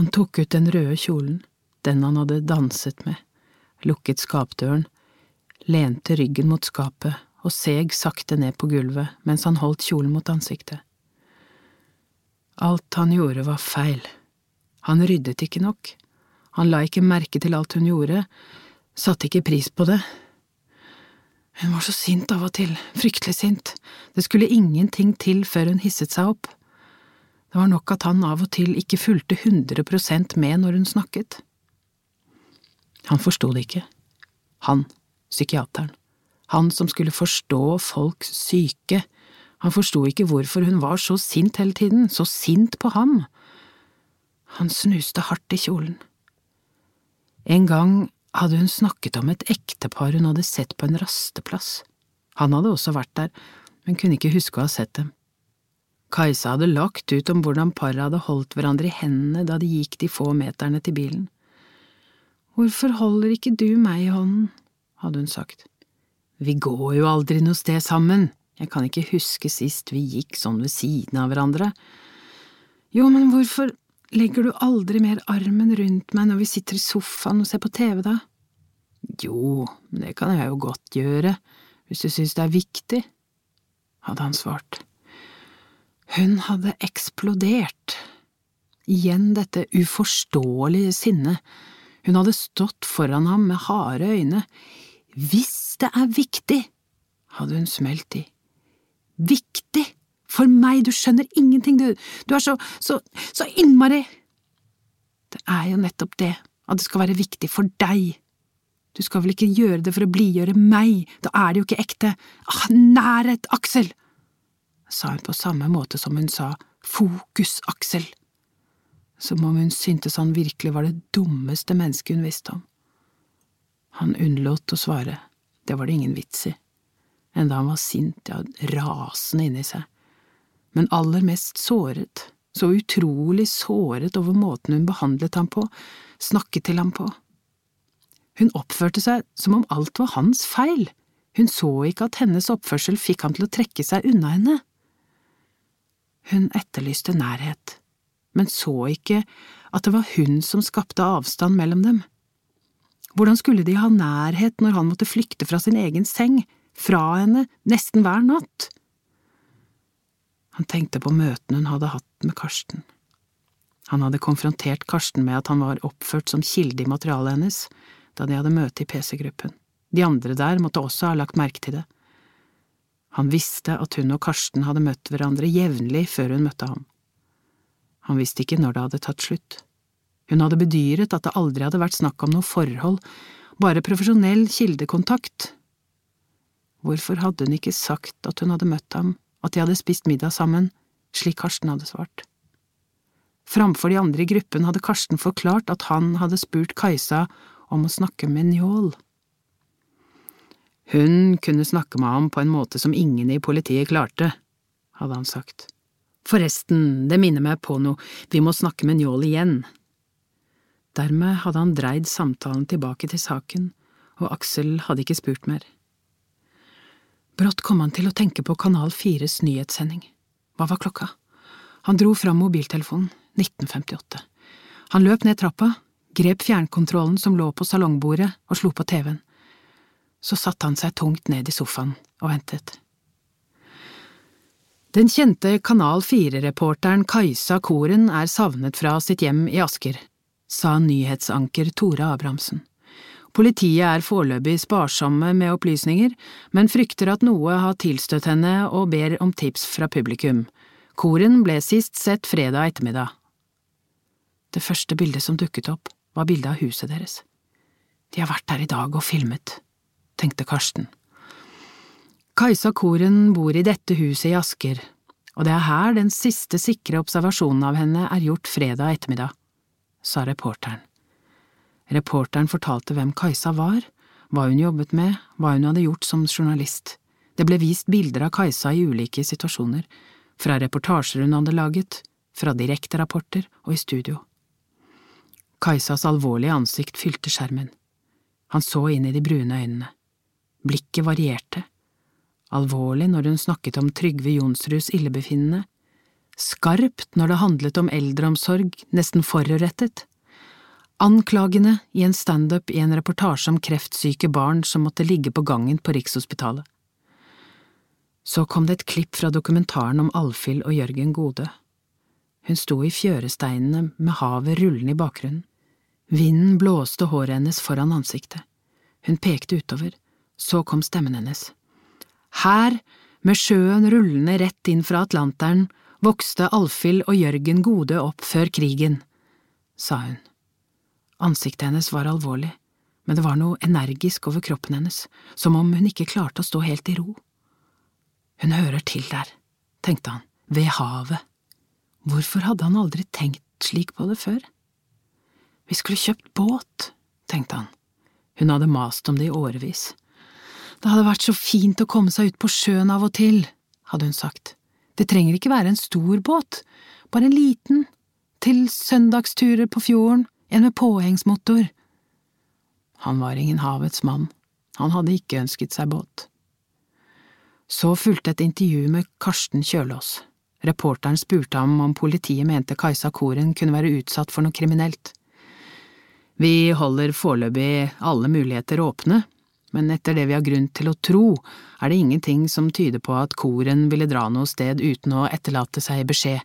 Han tok ut den røde kjolen, den han hadde danset med, lukket skapdøren, lente ryggen mot skapet og seg sakte ned på gulvet mens han holdt kjolen mot ansiktet. Alt han gjorde var feil. Han ryddet ikke nok. Han la ikke merke til alt hun gjorde, satte ikke pris på det, hun var så sint av og til, fryktelig sint, det skulle ingenting til før hun hisset seg opp. Det var nok at han av og til ikke fulgte 100% med når hun snakket. Han forsto det ikke. Han, psykiateren. Han som skulle forstå folks syke. Han forsto ikke hvorfor hun var så sint hele tiden, så sint på ham. Han snuste hardt i kjolen. En gang hadde hun snakket om et ektepar hun hadde sett på en rasteplass. Han hadde også vært der, men kunne ikke huske å ha sett dem. Kajsa hadde lagt ut om hvordan paret hadde holdt hverandre i hendene da de gikk de få meterne til bilen. Hvorfor holder ikke du meg i hånden, hadde hun sagt. Vi går jo aldri noe sted sammen, jeg kan ikke huske sist vi gikk sånn ved siden av hverandre. Jo, men hvorfor, Legger du aldri mer armen rundt meg når vi sitter i sofaen og ser på TV, da? Jo, det kan jeg jo godt gjøre, hvis du synes det er viktig, hadde han svart. Hun hadde eksplodert. Igjen dette uforståelige sinnet. Hun hadde stått foran ham med harde øyne. Hvis det er viktig, hadde hun smelt i. Viktig! For meg, du skjønner ingenting, du, du er så, så, så innmari… Det er jo nettopp det, at det skal være viktig for deg. Du skal vel ikke gjøre det for å blidgjøre meg, da er det jo ikke ekte. Ah, nærhet, Aksel! sa hun på samme måte som hun sa fokus, Aksel. Som om hun syntes han virkelig var det dummeste mennesket hun visste om. Han unnlot å svare, det var det ingen vits i, enda han var sint, ja, rasende inni seg men aller mest såret, så utrolig såret over måten hun behandlet ham på, snakket til ham på. Hun oppførte seg som om alt var hans feil, hun så ikke at hennes oppførsel fikk ham til å trekke seg unna henne. Hun etterlyste nærhet, men så ikke at det var hun som skapte avstand mellom dem. Hvordan skulle de ha nærhet når han måtte flykte fra sin egen seng, fra henne, nesten hver natt? Han tenkte på møtene hun hadde hatt med Karsten. Han hadde konfrontert Karsten med at han var oppført som kilde i materialet hennes da de hadde møte i PC-gruppen. De andre der måtte også ha lagt merke til det. Han visste at hun og Karsten hadde møtt hverandre jevnlig før hun møtte ham. Han visste ikke når det hadde tatt slutt. Hun hadde bedyret at det aldri hadde vært snakk om noe forhold, bare profesjonell kildekontakt. Hvorfor hadde hun ikke sagt at hun hadde møtt ham, at de hadde spist middag sammen, slik Karsten hadde svart? Framfor de andre i gruppen hadde Karsten forklart at han hadde spurt Kajsa om å snakke med Njål. Hun kunne snakke med ham på en måte som ingen i politiet klarte, hadde han sagt. Forresten, det minner meg på noe, vi må snakke med Njål igjen. Dermed hadde han dreid samtalen tilbake til saken, og Aksel hadde ikke spurt mer. Brått kom han til å tenke på Kanal 4s nyhetssending. Hva var klokka? Han dro fram mobiltelefonen, 1958. Han løp ned trappa, grep fjernkontrollen som lå på salongbordet, og slo på TV-en. Så satte han seg tungt ned i sofaen og ventet. Den kjente Kanal 4-reporteren Kajsa Koren er savnet fra sitt hjem i Asker, sa nyhetsanker Tore Abrahamsen. Politiet er foreløpig sparsomme med opplysninger, men frykter at noe har tilstøtt henne og ber om tips fra publikum. Koren ble sist sett fredag ettermiddag. Det første bildet som dukket opp, var bildet av huset deres. De har vært der i dag og filmet, tenkte Karsten. Kajsa Koren bor i dette huset i Asker, og det er her den siste sikre observasjonen av henne er gjort fredag ettermiddag, sa reporteren. Reporteren fortalte hvem Kajsa var, hva hun jobbet med, hva hun hadde gjort som journalist. Det ble vist bilder av Kajsa i ulike situasjoner, fra reportasjer hun hadde laget, fra direkterapporter og i studio. Kajsas alvorlige ansikt fylte skjermen. Han så inn i de brune øynene. Blikket varierte, alvorlig når hun snakket om Trygve Jonsruds illebefinnende, skarpt når det handlet om eldreomsorg, nesten forurettet, anklagende i en standup i en reportasje om kreftsyke barn som måtte ligge på gangen på Rikshospitalet. Så kom det et klipp fra dokumentaren om Alfhild og Jørgen Gode. Hun sto i fjøresteinene med havet rullende i bakgrunnen. Vinden blåste håret hennes foran ansiktet. Hun pekte utover, så kom stemmen hennes. Her, med sjøen rullende rett inn fra Atlanteren, vokste Alfhild og Jørgen Gode opp før krigen, sa hun. Ansiktet hennes var alvorlig, men det var noe energisk over kroppen hennes, som om hun ikke klarte å stå helt i ro. Hun hører til der, tenkte han, ved havet. Hvorfor hadde han aldri tenkt slik på det før? Vi skulle kjøpt båt, tenkte han. Hun hadde mast om det i årevis. Det hadde vært så fint å komme seg ut på sjøen av og til, hadde hun sagt. Det trenger ikke være en stor båt, bare en liten, til søndagsturer på fjorden, en med påhengsmotor. Han var ingen havets mann, han hadde ikke ønsket seg båt. Så fulgte et intervju med Karsten Kjølås. Reporteren spurte ham om politiet mente Kajsa Koren kunne være utsatt for noe kriminelt. Vi holder foreløpig alle muligheter åpne, men etter det vi har grunn til å tro, er det ingenting som tyder på at koren ville dra noe sted uten å etterlate seg beskjed.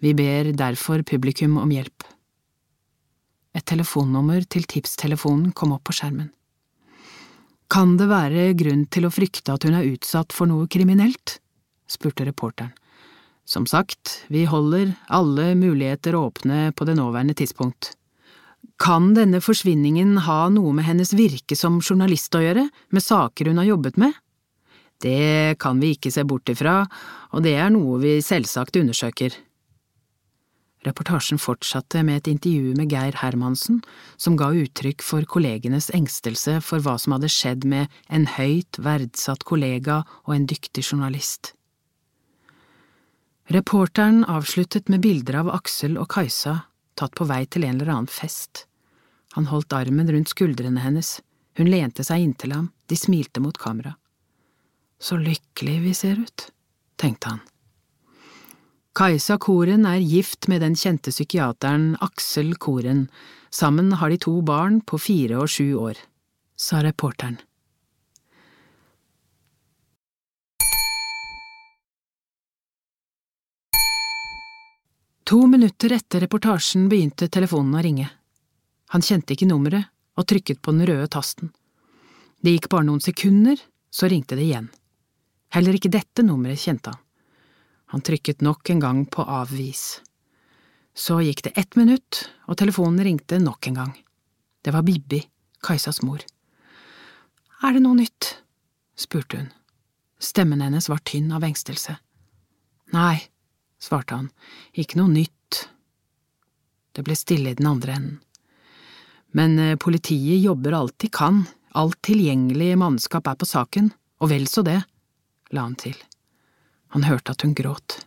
Vi ber derfor publikum om hjelp. Et telefonnummer til tipstelefonen kom opp på skjermen. Kan det være grunn til å frykte at hun er utsatt for noe kriminelt? spurte reporteren. Som sagt, vi holder alle muligheter åpne på det nåværende tidspunkt. Kan denne forsvinningen ha noe med hennes virke som journalist å gjøre, med saker hun har jobbet med? Det kan vi ikke se bort ifra, og det er noe vi selvsagt undersøker. Reportasjen fortsatte med et intervju med Geir Hermansen, som ga uttrykk for kollegenes engstelse for hva som hadde skjedd med en høyt verdsatt kollega og en dyktig journalist. Reporteren avsluttet med bilder av Aksel og Kajsa tatt på vei til en eller annen fest. Han holdt armen rundt skuldrene hennes, hun lente seg inntil ham, de smilte mot kamera. Så lykkelig vi ser ut, tenkte han. Kajsa Koren er gift med den kjente psykiateren Aksel Koren, sammen har de to barn på fire og sju år, sa reporteren. To minutter etter reportasjen begynte telefonen å ringe. Han kjente ikke nummeret og trykket på den røde tasten. Det gikk bare noen sekunder, så ringte det igjen. Heller ikke dette nummeret kjente han. Han trykket nok en gang på avvis. Så gikk det ett minutt, og telefonen ringte nok en gang. Det var Bibi, Kajsas mor. Er det noe nytt? spurte hun. Stemmen hennes var tynn av engstelse. Nei, svarte han, ikke noe nytt. Det ble stille i den andre enden. Men eh, politiet jobber alt de kan, alt tilgjengelig mannskap er på saken, og vel så det, la han til. Han hørte at hun gråt.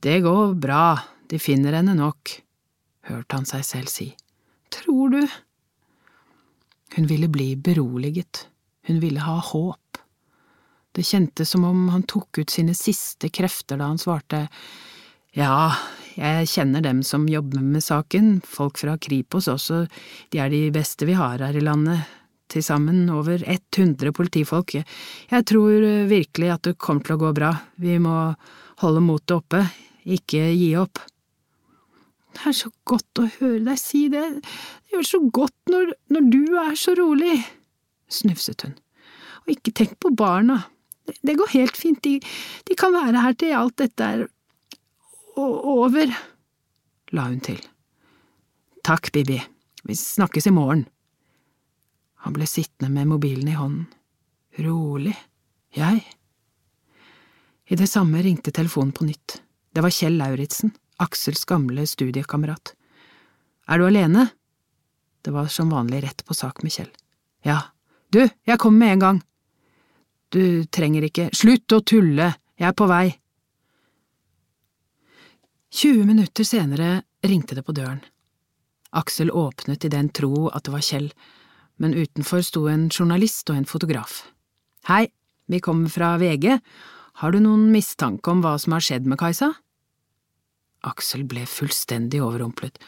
Det går bra, de finner henne nok, hørte han seg selv si. Tror du? Hun ville bli beroliget, hun ville ha håp. Det kjentes som om han tok ut sine siste krefter da han svarte ja, jeg kjenner dem som jobber med saken, folk fra Kripos også, de er de beste vi har her i landet, til sammen over 100 politifolk. Jeg tror virkelig at det kommer til å gå bra, vi må holde motet oppe, ikke gi opp. Det er så godt å høre deg si det, det gjør så godt når, når du er så rolig, snufset hun. Og ikke tenk på barna, det, det går helt fint, de, de kan være her til alt dette er over, la hun til. Takk, Bibi, vi snakkes i morgen. Han ble sittende med mobilen i hånden. Rolig. Jeg? I det samme ringte telefonen på nytt. Det var Kjell Lauritzen, Aksels gamle studiekamerat. Er du alene? Det var som vanlig rett på sak med Kjell. Ja. Du, jeg kommer med en gang. Du trenger ikke… Slutt å tulle, jeg er på vei. 20 minutter senere ringte det på døren. Aksel åpnet i den tro at det var Kjell, men utenfor sto en journalist og en fotograf. Hei, vi kommer fra VG, har du noen mistanke om hva som har skjedd med Kajsa? Aksel ble fullstendig overrumplet.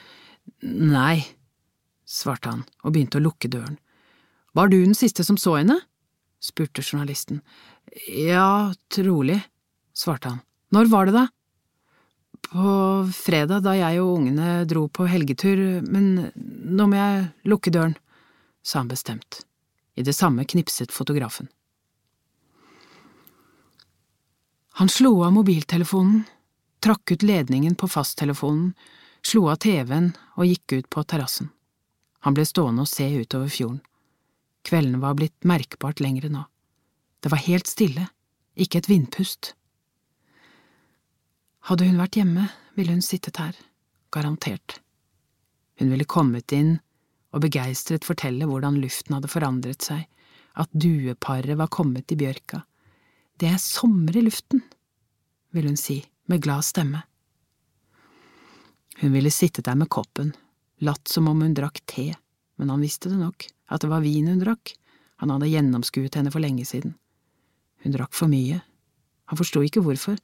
Nei, svarte han og begynte å lukke døren. Var du den siste som så henne? spurte journalisten. Ja, trolig, svarte han. Når var det da? På fredag, da jeg og ungene dro på helgetur, men nå må jeg lukke døren sa han bestemt. I det samme knipset fotografen. Han slo av mobiltelefonen, trakk ut ledningen på fasttelefonen, slo av TV-en og gikk ut på terrassen. Han ble stående og se utover fjorden. Kveldene var blitt merkbart lengre nå. Det var helt stille, ikke et vindpust. Hadde hun vært hjemme, ville hun sittet her, garantert. Hun ville kommet inn og begeistret fortelle hvordan luften hadde forandret seg, at dueparet var kommet i bjørka. Det er sommer i luften, ville hun si med glad stemme. Hun ville sittet der med koppen, latt som om hun drakk te, men han visste det nok, at det var vin hun drakk, han hadde gjennomskuet henne for lenge siden. Hun drakk for mye, han forsto ikke hvorfor,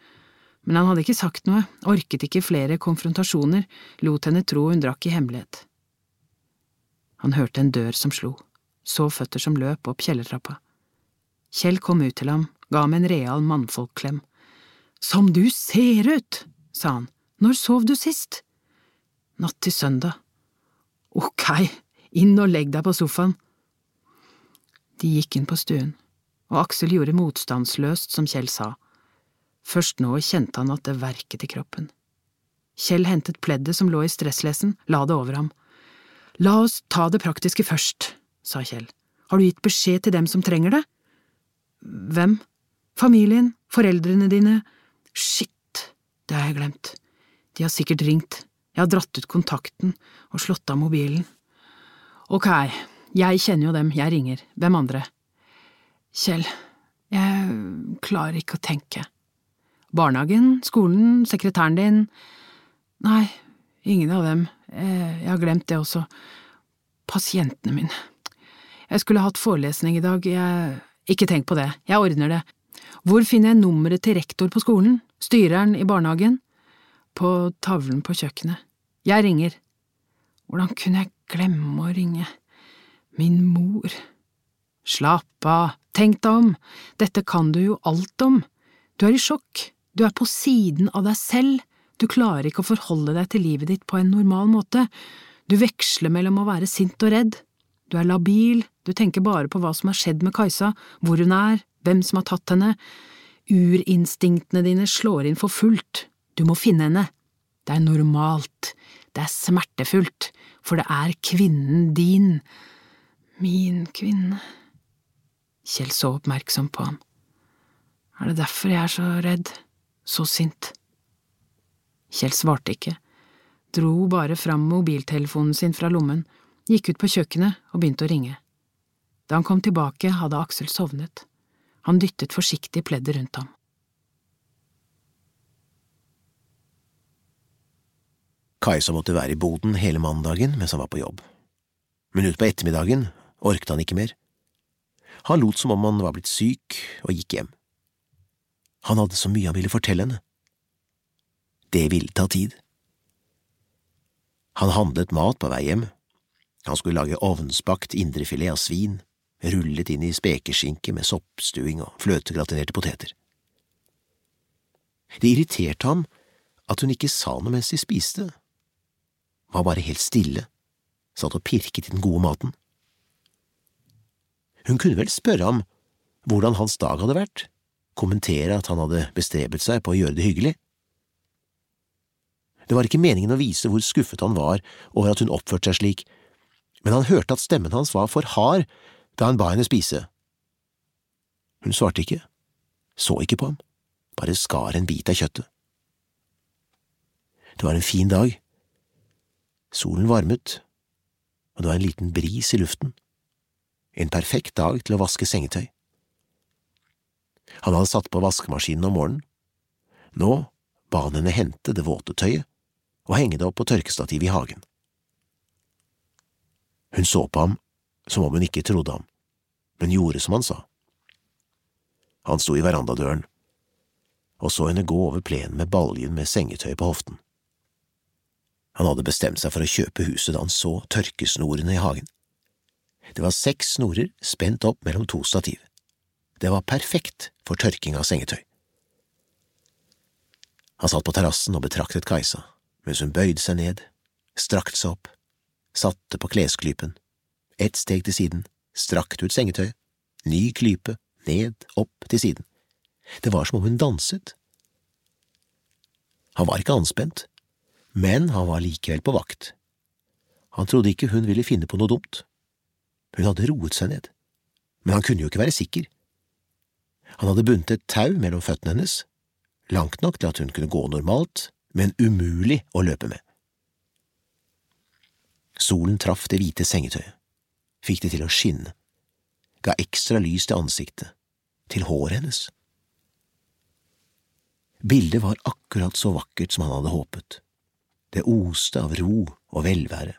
men han hadde ikke sagt noe, orket ikke flere konfrontasjoner, lot henne tro hun drakk i hemmelighet. Han hørte en dør som slo, så føtter som løp opp kjellertrappa. Kjell kom ut til ham, ga ham en real mannfolkklem. Som du ser ut, sa han, når sov du sist? Natt til søndag. Ok, inn og legg deg på sofaen. De gikk inn på stuen, og Aksel gjorde motstandsløst som Kjell sa. Først nå kjente han at det verket i kroppen. Kjell hentet pleddet som lå i stresslesen, la det over ham. La oss ta det praktiske først, sa Kjell. Har du gitt beskjed til dem som trenger det? Hvem? Familien? Foreldrene dine? Shit, det har jeg glemt. De har sikkert ringt. Jeg har dratt ut kontakten og slått av mobilen. Ok, jeg kjenner jo dem, jeg ringer. Hvem andre? Kjell, jeg klarer ikke å tenke. Barnehagen, skolen, sekretæren din… Nei, ingen av dem. Eh, jeg har glemt det også. Pasientene mine. Jeg skulle hatt forelesning i dag, jeg… Ikke tenk på det, jeg ordner det. Hvor finner jeg nummeret til rektor på skolen? Styreren i barnehagen? På tavlen på kjøkkenet. Jeg ringer. Hvordan kunne jeg glemme å ringe? Min mor. Slapp av, tenk deg om, dette kan du jo alt om. Du er i sjokk, du er på siden av deg selv, du klarer ikke å forholde deg til livet ditt på en normal måte, du veksler mellom å være sint og redd, du er labil, du tenker bare på hva som har skjedd med Kajsa, hvor hun er, hvem som har tatt henne. Urinstinktene dine slår inn for fullt. Du må finne henne. Det er normalt. Det er smertefullt, for det er kvinnen din. Min kvinne. Kjell så oppmerksom på ham. Er det derfor jeg er så redd, så sint? Kjell svarte ikke, dro bare fram mobiltelefonen sin fra lommen, gikk ut på kjøkkenet og begynte å ringe. Da han kom tilbake, hadde Aksel sovnet. Han dyttet forsiktig pleddet rundt ham. Kajsa måtte være i boden hele mandagen mens han var på jobb. Men utpå ettermiddagen orket han ikke mer. Han lot som om han var blitt syk, og gikk hjem. Han hadde så mye han ville fortelle henne. Det ville ta tid. Han handlet mat på vei hjem. Han skulle lage ovnsbakt indrefilet av svin, rullet inn i spekeskinke med soppstuing og fløtegratinerte poteter. Det irriterte ham at hun ikke sa noe mens de spiste, var bare helt stille, satt og pirket i den gode maten. Hun kunne vel spørre ham hvordan hans dag hadde vært, kommentere at han hadde bestrebet seg på å gjøre det hyggelig. Det var ikke meningen å vise hvor skuffet han var over at hun oppførte seg slik, men han hørte at stemmen hans var for hard da han ba henne spise. Hun svarte ikke, så ikke på ham, bare skar en bit av kjøttet. Det var en fin dag. Solen varmet, og det var en liten bris i luften. En perfekt dag til å vaske sengetøy. Han hadde satt på vaskemaskinen om morgenen. Nå ba han henne hente det våte tøyet og henge det opp på tørkestativet i hagen. Hun så på ham som om hun ikke trodde ham, men gjorde som han sa. Han sto i verandadøren og så henne gå over plenen med baljen med sengetøy på hoften. Han hadde bestemt seg for å kjøpe huset da han så tørkesnorene i hagen. Det var seks snorer spent opp mellom to stativ. Det var perfekt for tørking av sengetøy. Han satt på terrassen og betraktet Kajsa, mens hun bøyde seg ned, strakte seg opp, satte på klesklypen, ett steg til siden, strakte ut sengetøyet, ny klype, ned, opp til siden. Det var som om hun danset. Han var ikke anspent, men han var likevel på vakt. Han trodde ikke hun ville finne på noe dumt. Hun hadde roet seg ned, men han kunne jo ikke være sikker. Han hadde bundet et tau mellom føttene hennes, langt nok til at hun kunne gå normalt, men umulig å løpe med. Solen traff det hvite sengetøyet, fikk det til å skinne, ga ekstra lys til ansiktet, til håret hennes. Bildet var akkurat så vakkert som han hadde håpet. Det oste av ro og velvære,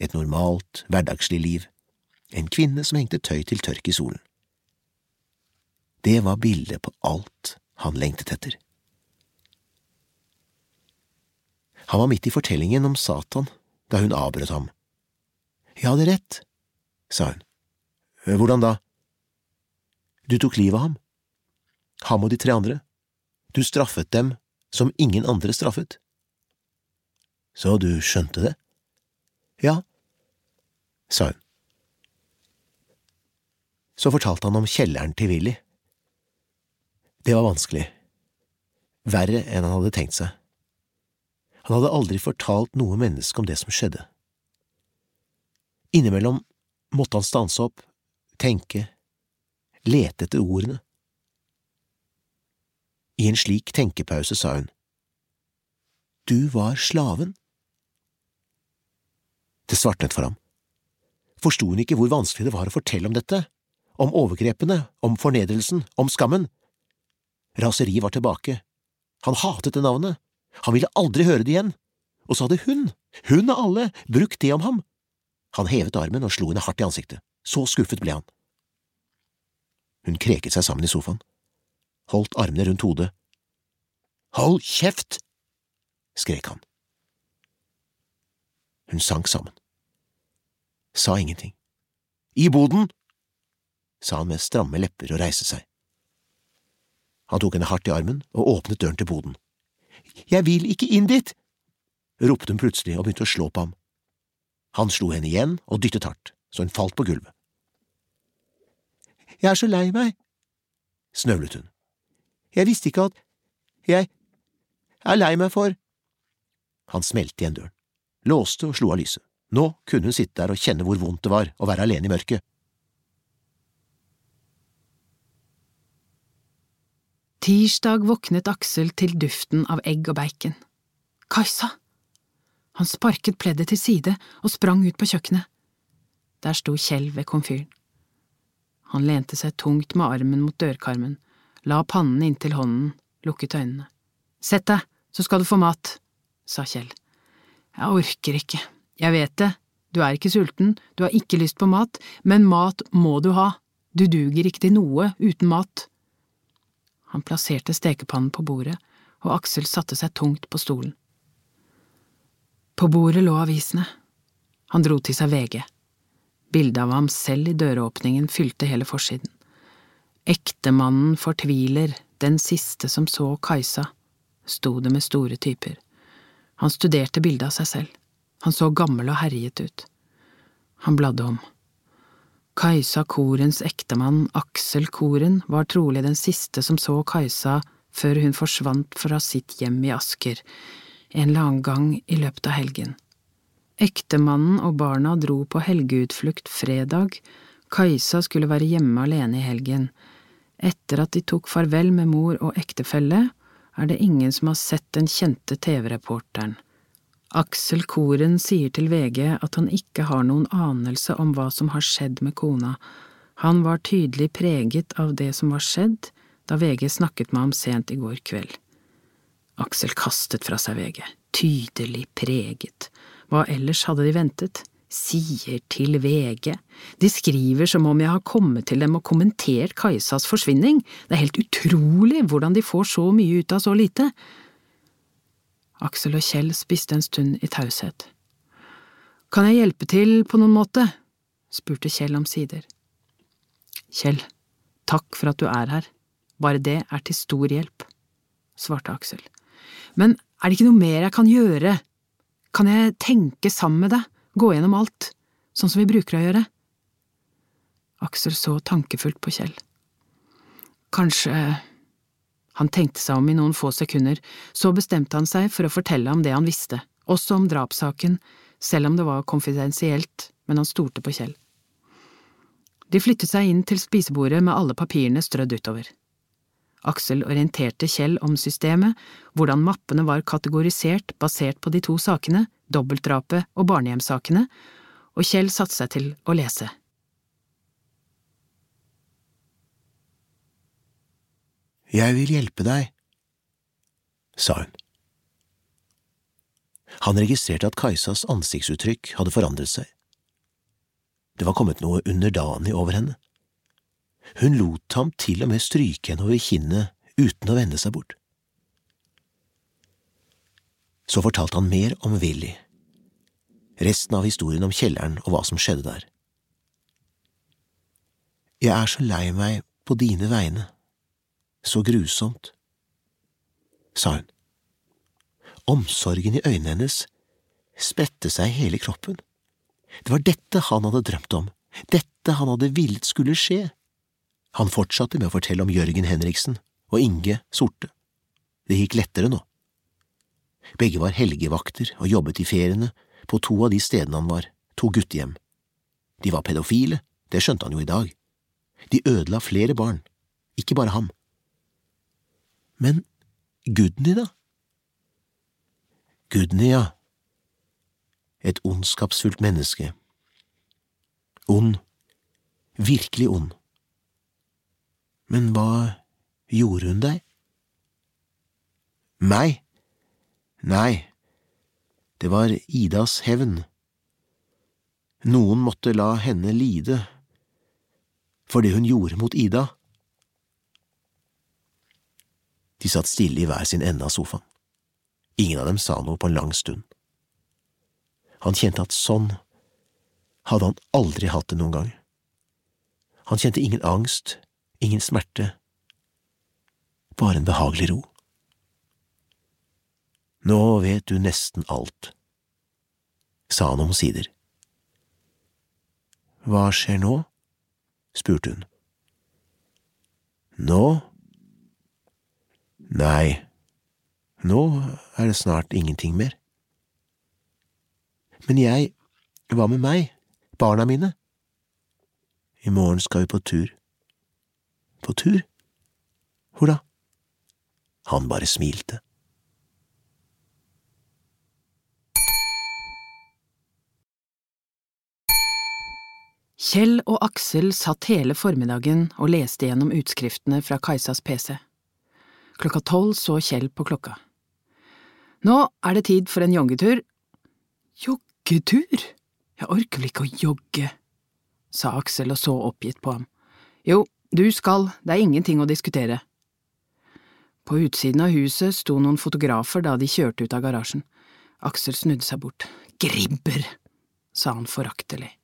et normalt, hverdagslig liv, en kvinne som hengte tøy til tørk i solen. Det var bildet på alt han lengtet etter. Han var midt i fortellingen om Satan da hun avbrøt ham. Jeg hadde rett, sa hun. Hvordan da? Du tok livet av ham. Ham og de tre andre. Du straffet dem som ingen andre straffet. Så du skjønte det? Ja, sa hun. Så fortalte han om kjelleren til Willy. Det var vanskelig. Verre enn han hadde tenkt seg. Han hadde aldri fortalt noe menneske om det som skjedde. Innimellom måtte han stanse opp, tenke, lete etter ordene. I en slik tenkepause sa hun, Du var slaven. Det svartnet for ham. Forsto hun ikke hvor vanskelig det var å fortelle om dette, om overgrepene, om fornedrelsen, om skammen? Raseriet var tilbake. Han hatet det navnet. Han ville aldri høre det igjen. Og så hadde hun, hun av alle, brukt det om ham. Han hevet armen og slo henne hardt i ansiktet. Så skuffet ble han. Hun kreket seg sammen i sofaen, holdt armene rundt hodet. Hold kjeft! skrek han. Hun sank sammen. Sa ingenting. I boden! sa han med stramme lepper og reiste seg. Han tok henne hardt i armen og åpnet døren til boden. Jeg vil ikke inn dit! ropte hun plutselig og begynte å slå på ham. Han slo henne igjen og dyttet hardt, så hun falt på gulvet. Jeg er så lei meg, snøvlet hun. Jeg visste ikke at… Jeg er lei meg for… Han smelte igjen døren, låste og slo av lyset. Nå kunne hun sitte der og kjenne hvor vondt det var å være alene i mørket. Tirsdag våknet Aksel til duften av egg og bacon. Kajsa! Han sparket pleddet til side og sprang ut på kjøkkenet. Der sto Kjell ved komfyren. Han lente seg tungt med armen mot dørkarmen, la pannen inntil hånden, lukket øynene. Sett deg, så skal du få mat, sa Kjell. Jeg orker ikke, jeg vet det, du er ikke sulten, du har ikke lyst på mat, men mat må du ha, du duger ikke til noe uten mat. Han plasserte stekepannen på bordet, og Aksel satte seg tungt på stolen. På bordet lå avisene. Han dro til seg VG. Bildet av ham selv i døråpningen fylte hele forsiden. Ektemannen fortviler, den siste som så Kajsa, sto det med store typer. Han studerte bildet av seg selv. Han så gammel og herjet ut. Han bladde om. Kajsa Korens ektemann, Aksel Koren, var trolig den siste som så Kajsa før hun forsvant fra sitt hjem i Asker, en eller annen gang i løpet av helgen. Ektemannen og barna dro på helgeutflukt fredag, Kajsa skulle være hjemme alene i helgen. Etter at de tok farvel med mor og ektefelle, er det ingen som har sett den kjente TV-reporteren. Aksel Koren sier til VG at han ikke har noen anelse om hva som har skjedd med kona. Han var tydelig preget av det som var skjedd da VG snakket med ham sent i går kveld. Aksel kastet fra seg VG. Tydelig preget. Hva ellers hadde de ventet? Sier til VG. De skriver som om jeg har kommet til dem og kommentert Kajsas forsvinning. Det er helt utrolig hvordan de får så mye ut av så lite. Aksel og Kjell spiste en stund i taushet. Kan jeg hjelpe til på noen måte? spurte Kjell omsider. Kjell, takk for at du er her, bare det er til stor hjelp, svarte Aksel. Men er det ikke noe mer jeg kan gjøre? Kan jeg tenke sammen med deg, gå gjennom alt, sånn som vi bruker å gjøre? Aksel så tankefullt på Kjell. Kanskje… Han tenkte seg om i noen få sekunder, så bestemte han seg for å fortelle om det han visste, også om drapssaken, selv om det var konfidensielt, men han stolte på Kjell. De flyttet seg inn til spisebordet med alle papirene strødd utover. Aksel orienterte Kjell om systemet, hvordan mappene var kategorisert basert på de to sakene, dobbeltdrapet og barnehjemssakene, og Kjell satte seg til å lese. Jeg vil hjelpe deg, sa hun. Han registrerte at Kajsas ansiktsuttrykk hadde forandret seg. Det var kommet noe underdanig over henne. Hun lot ham til og med stryke henne over kinnet uten å vende seg bort. Så fortalte han mer om Willy, resten av historien om kjelleren og hva som skjedde der. Jeg er så lei meg på dine vegne, så grusomt, sa hun. Omsorgen i øynene hennes spredte seg i hele kroppen. Det var dette han hadde drømt om, dette han hadde villet skulle skje. Han fortsatte med å fortelle om Jørgen Henriksen og Inge Sorte. Det gikk lettere nå. Begge var helgevakter og jobbet i feriene på to av de stedene han var, to guttehjem. De var pedofile, det skjønte han jo i dag. De ødela flere barn, ikke bare ham. Men Gudny, da? Gudny, ja. Et ondskapsfullt menneske. Ond, virkelig ond. Men hva gjorde hun deg? Meg? Nei, det var Idas hevn. Noen måtte la henne lide for det hun gjorde mot Ida. De satt stille i hver sin ende av sofaen. Ingen av dem sa noe på en lang stund. Han kjente at sånn hadde han aldri hatt det noen gang. Han kjente ingen angst, ingen smerte, bare en behagelig ro. Nå vet du nesten alt, sa han omsider. Hva skjer nå? spurte hun. Nå? Nei, nå er det snart ingenting mer. Men jeg, hva med meg, barna mine? I morgen skal vi på tur. På tur? Hvor da? Han bare smilte. Kjell og Aksel satt hele formiddagen og leste gjennom utskriftene fra Kajsas pc. Klokka tolv så Kjell på klokka. Nå er det tid for en joggetur. Joggetur? Jeg orker vel ikke å jogge, sa Aksel og så oppgitt på ham. Jo, du skal, det er ingenting å diskutere. På utsiden av huset sto noen fotografer da de kjørte ut av garasjen. Aksel snudde seg bort. Gribber, sa han foraktelig.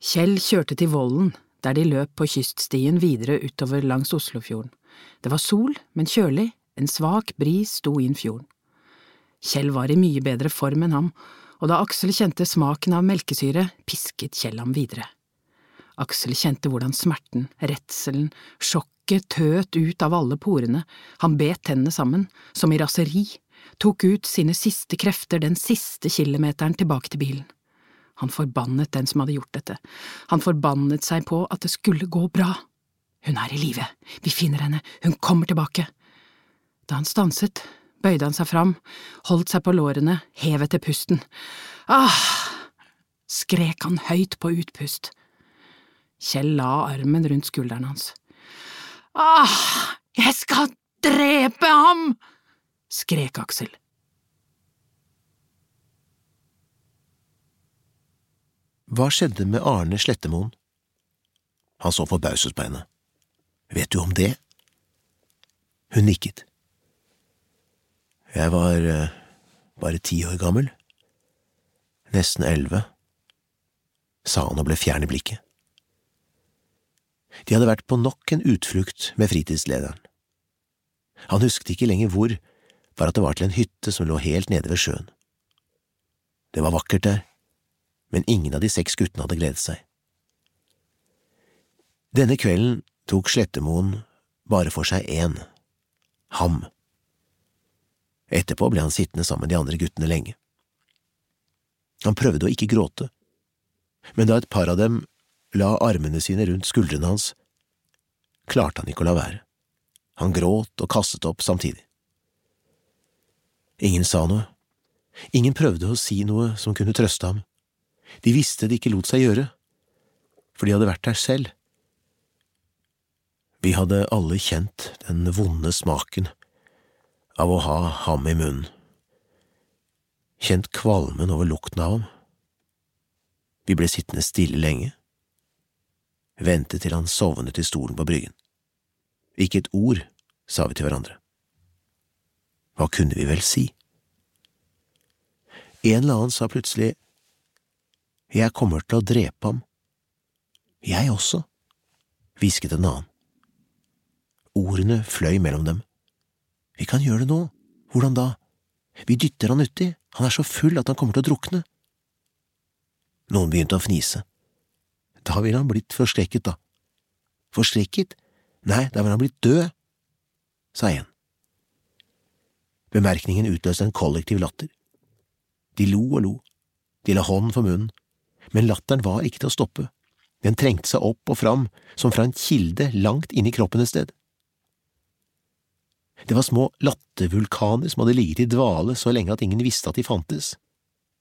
Kjell kjørte til Vollen, der de løp på kyststien videre utover langs Oslofjorden. Det var sol, men kjølig, en svak bris sto inn fjorden. Kjell var i mye bedre form enn ham, og da Aksel kjente smaken av melkesyre, pisket Kjell ham videre. Aksel kjente hvordan smerten, redselen, sjokket tøt ut av alle porene, han bet tennene sammen, som i raseri, tok ut sine siste krefter den siste kilometeren tilbake til bilen. Han forbannet den som hadde gjort dette, han forbannet seg på at det skulle gå bra. Hun er i live, vi finner henne, hun kommer tilbake. Da han stanset, bøyde han seg fram, holdt seg på lårene, hev etter pusten. Ah! skrek han høyt på utpust. Kjell la armen rundt skulderen hans. Ah, jeg skal drepe ham! skrek Aksel. Hva skjedde med Arne Slettemoen? Han så forbauset på henne. Vet du om det? Hun nikket. Jeg var eh, bare ti år gammel. Nesten elleve, sa han og ble fjern i blikket. De hadde vært på nok en utflukt med fritidslederen. Han husket ikke lenger hvor, bare at det var til en hytte som lå helt nede ved sjøen. Det var vakkert der, men ingen av de seks guttene hadde gledet seg. Denne kvelden tok Slettemoen bare for seg én, ham. Etterpå ble han sittende sammen med de andre guttene lenge. Han prøvde å ikke gråte, men da et par av dem la armene sine rundt skuldrene hans, klarte han ikke å la være. Han gråt og kastet opp samtidig. Ingen sa noe, ingen prøvde å si noe som kunne trøste ham, de visste det ikke lot seg gjøre, for de hadde vært der selv. Vi hadde alle kjent den vonde smaken av å ha ham i munnen, kjent kvalmen over lukten av ham. Vi ble sittende stille lenge, ventet til han sovnet i stolen på bryggen. Ikke et ord sa vi til hverandre. Hva kunne vi vel si? En eller annen sa plutselig jeg kommer til å drepe ham. Jeg også, hvisket en annen. Ordene fløy mellom dem. Vi kan gjøre det nå, hvordan da? Vi dytter han uti, han er så full at han kommer til å drukne. Noen begynte å fnise. Da ville han blitt forskrekket, da. Forskrekket? Nei, da ville han blitt død, sa en. Bemerkningen utløste en kollektiv latter. De lo og lo, de la hånden for munnen, men latteren var ikke til å stoppe, den trengte seg opp og fram, som fra en kilde langt inni kroppen et sted. Det var små lattervulkaner som hadde ligget i dvale så lenge at ingen visste at de fantes.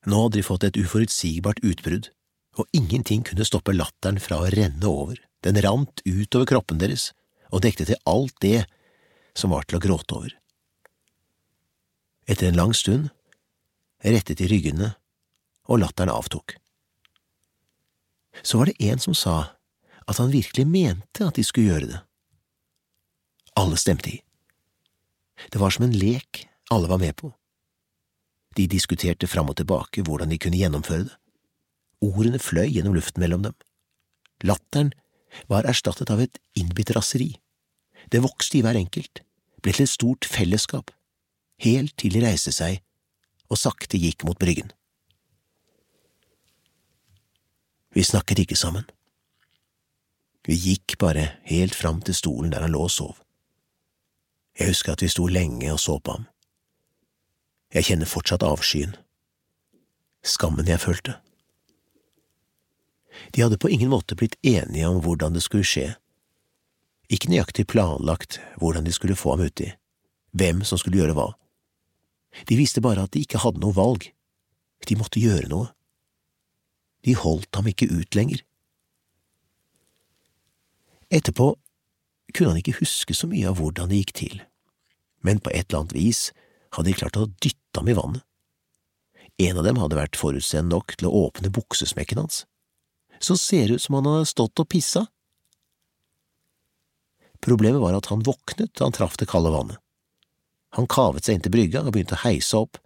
Nå hadde de fått et uforutsigbart utbrudd, og ingenting kunne stoppe latteren fra å renne over, den rant utover kroppen deres og dekte til alt det som var til å gråte over. Etter en lang stund rettet de ryggene, og latteren avtok så var det en som sa at han virkelig mente at de skulle gjøre det. Alle stemte i. Det var som en lek alle var med på. De diskuterte fram og tilbake hvordan de kunne gjennomføre det. Ordene fløy gjennom luften mellom dem. Latteren var erstattet av et innbitt raseri. Det vokste i hver enkelt, ble til et stort fellesskap, helt til de reiste seg og sakte gikk mot bryggen. Vi snakket ikke sammen. Vi gikk bare helt fram til stolen der han lå og sov. Jeg husker at vi sto lenge og så på ham. Jeg kjenner fortsatt avskyen, skammen jeg følte. De hadde på ingen måte blitt enige om hvordan det skulle skje, ikke nøyaktig planlagt hvordan de skulle få ham uti, hvem som skulle gjøre hva. De visste bare at de ikke hadde noe valg, de måtte gjøre noe. De holdt ham ikke ut lenger. Etterpå kunne han ikke huske så mye av hvordan det gikk til, men på et eller annet vis hadde de klart å dytte ham i vannet. En av dem hadde vært forutseende nok til å åpne buksesmekken hans, så ser det ut som han hadde stått og pissa. Problemet var at han våknet da han traff det kalde vannet. Han kavet seg inn til brygga og begynte å heise opp,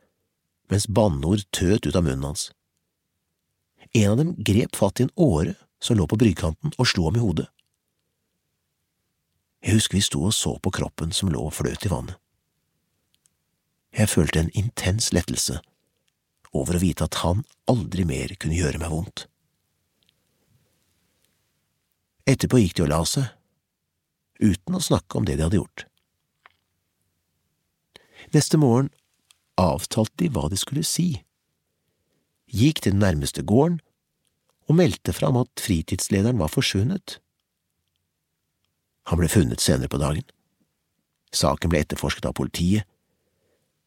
mens banneord tøt ut av munnen hans. En av dem grep fatt i en åre som lå på bryggkanten, og slo ham i hodet. Jeg husker vi sto og så på kroppen som lå og fløt i vannet. Jeg følte en intens lettelse over å vite at han aldri mer kunne gjøre meg vondt. Etterpå gikk de og la seg, uten å snakke om det de hadde gjort. Neste morgen avtalte de hva de skulle si, gikk til den nærmeste gården og meldte fra at fritidslederen var forsvunnet. Han ble funnet senere på dagen. Saken ble etterforsket av politiet,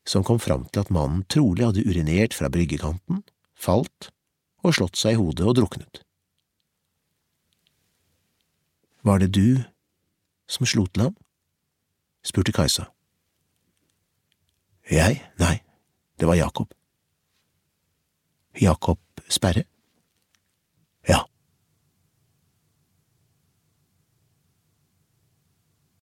som kom fram til at mannen trolig hadde urinert fra bryggekanten, falt og slått seg i hodet og druknet. Var det du som slo til ham? spurte Kajsa. Jeg? Nei, det var Jakob. Jakob Sperre? Ja.